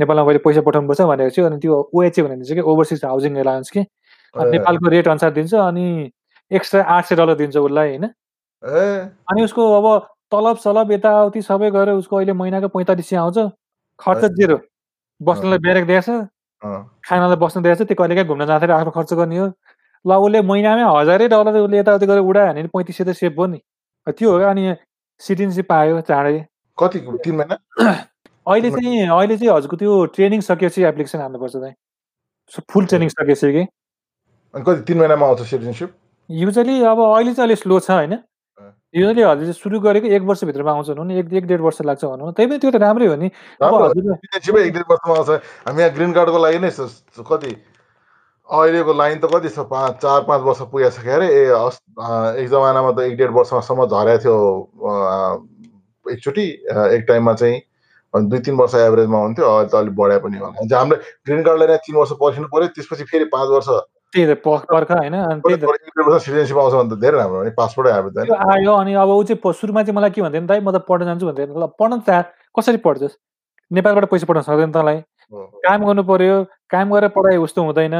नेपालमा मैले पैसा पठाउनुपर्छ भनेको चाहिँ अनि त्यो ओएचए चाहिँ कि? ओभरसिज हाउसिङ एलायन्स कि? नेपालको रेट अनुसार दिन्छ। अनि एक्स्ट्रा आठ सय डलर दिन्छ उसलाई होइन? अनि उसको अब तलब सलब यताउति सबै गरेर उसको अहिले महिनाको पैँतालिस सय आउँछ। खर्च जेरो। बस्नलाई ब्यारेक दिएछ। खानालाई बस्नु दिएछ त्यो कहिलेकाहीँ घुम्न जाँदाखेरि आफ्नो खर्च गर्ने हो। ल उसले महिनामै हजारै डलर उसले यताउति गरेर उडायो भने पैँतिस सय त सेभ भयो नि। त्यो हो अनि सिटिजनसिप पायो चाँडै। कति तिन महिना? अहिले चाहिँ अहिले चाहिँ हजुरको त्यो ट्रेनिङ सकेपछि एप्लिकेसन हाल्नुपर्छ दाइ। फुल ट्रेनिङ सकेपछि कि। कति तिन महिनामा आउँछ सिटिजनसिप? युजली अब अहिले चाहिँ अलिक स्लो छ होइन। युजली हजुरले सुरु गरेको एक वर्षभित्रमा आउँछ भनौँ न एक एक डेढ वर्ष लाग्छ भनौँ न त्यही पनि त्यो त राम्रै हो नि। एक डेढ वर्षमा आउँछ। हामी यहाँ ग्रिन कार्डको लागि नै कति अहिलेको लाइन त कति छ? पाँच चार पाँच वर्ष पुगिसक्यो अरे। ए एक जमानामा त एक डेढ वर्षसम्म झरेको थियो एकचोटि। एक टाइममा चाहिँ दुई तिन वर्ष एभरेजमा हुन्थ्यो। अहिले त अलिक बढाए पनि होला। हामीले ग्रिन कार्डलाई तिन वर्ष पर्खिनु पऱ्यो त्यसपछि फेरि पाँच वर्ष त्यही त पर्ख होइन सिटिजनसिप आउँछ भने त धेरै राम्रो नि पासपोर्टै आयो आयो अनि अब ऊ चाहिँ सुरुमा चाहिँ मलाई के भन्थ्यो दाइ म त पढ्न जान्छु भन्थ्यो। ल पढ्न चाह कसरी पढ्छस्? नेपालबाट पैसा पठाउन सक्दैन तँलाई। काम गर्नु पर्यो काम गरेर पढाइ उस्तो हुँदैन।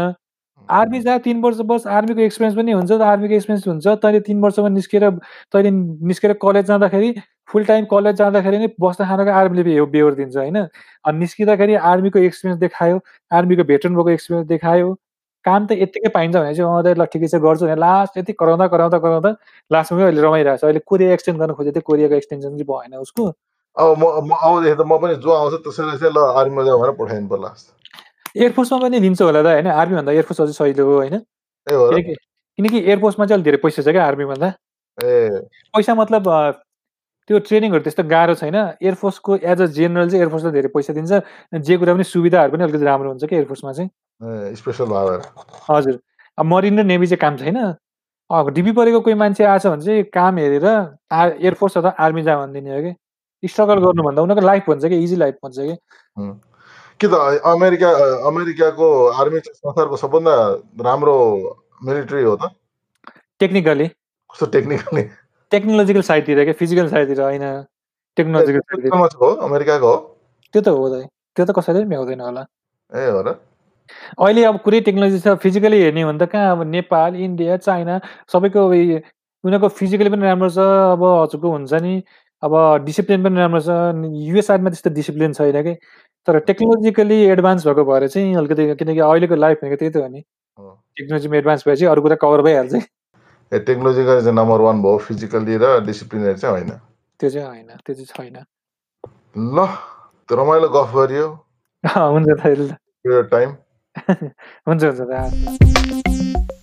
आर्मी जहाँ तिन वर्ष बस आर्मीको एक्सपिरियन्स पनि हुन्छ आर्मीको एक्सपिरियन्स हुन्छ। तैँले तिन वर्षमा निस्केर तैँले निस्केर कलेज जाँदाखेरि फुल टाइम कलेज जाँदाखेरि नै बस्दा खानाको आर्मीले बेहोर दिन्छ होइन? अनि निस्किँदाखेरि आर्मीको एक्सपिरियन्स देखायो आर्मीको भेटरन भएको एक्सपिरियन्स देखायो। काम त यत्तिकै पाइन्छ भने चाहिँ अँ ल ठिकै छ गर्छु भने लास्ट यति कराउँदा कराउँदा कराउँदा लास्टमा अहिले रमाइरहेको छ। अहिले कोरिया एक्सटेन्ड गर्न खोजेको थियो कोरियाको एक्सटेन्सन चाहिँ भएन उसको। अब म आउँदैखेरि त म पनि जो आउँछ त्यसैलाई चाहिँ ल आर्मीमा जाउँ भनेर पठाइदिनु पर्ला एयरफोर्समा पनि लिन्छ होला त होइन? आर्मीभन्दा एयरफोर्स अझै सहिलो हो होइन? किनकि एयरफोर्समा चाहिँ अलिक धेरै पैसा छ क्या आर्मीभन्दा ए। पैसा मतलब त्यो ट्रेनिङहरू त्यस्तो गाह्रो छैन। एयरफोर्सको एज अ जेनरल चाहिँ एयरफोर्सले धेरै पैसा दिन्छ। जे कुरा पनि सुविधाहरू पनि अलिकति राम्रो हुन्छ कि एयरफोर्समा चाहिँ। स्पेसल भएर हजुर। अब मरिन र नेभी चाहिँ काम छैन अब डिबी परेको कोही मान्छे आएछ भने चाहिँ काम हेरेर एयरफोर्स अथवा आर्मी जा भनिदिने हो कि? स्ट्रगल गर्नुभन्दा उनीहरूको लाइफ भन्छ कि? इजी लाइफ भन्छ कि? कि त अमेरिका अमेरिकाको आर्मी संसारको सबभन्दा राम्रो मिलिट्री हो त? टेक्निकली। कस्तो टेक्निकली? टेक्नोलोजिकल साइडतिर क्या? फिजिकल साइडतिर होइन? टेक्नोलोजिकल साइडतिर। हो? अमेरिकाको हो? त्यो त हुँदैन त्यो त कसैले पनि भ्याउँदैन होला। ए हो र? अहिले अब कुरै टेक्नोलोजी छ फिजिकली हेर्ने हो भने त कहाँ? अब नेपाल इन्डिया चाइना सबैको उनीहरूको फिजिकली पनि राम्रो छ अब हजुरको हुन्छ नि। अब डिसिप्लिन पनि राम्रो छ युएस साइडमा त्यस्तो डिसिप्लिन छैन कि? तर टेक्नोलोजिकली एडभान्स भएको भएर चाहिँ अलिकति किनकि अहिलेको लाइफ भनेको त्यही त हो नि। टेक्नोलोजीमा एडभान्स भएपछि अरू कुरा कभर भइहाल्छ। ए टेक्नोलोजिकल चाहिँ नम्बर वान भयो फिजिकली र डिसिप्लिनरी चाहिँ होइन। त्यो चाहिँ होइन त्यो चाहिँ छैन। ल रमाइलो गफ गरियो। हुन्छ टाइम Buongiorno, grazie.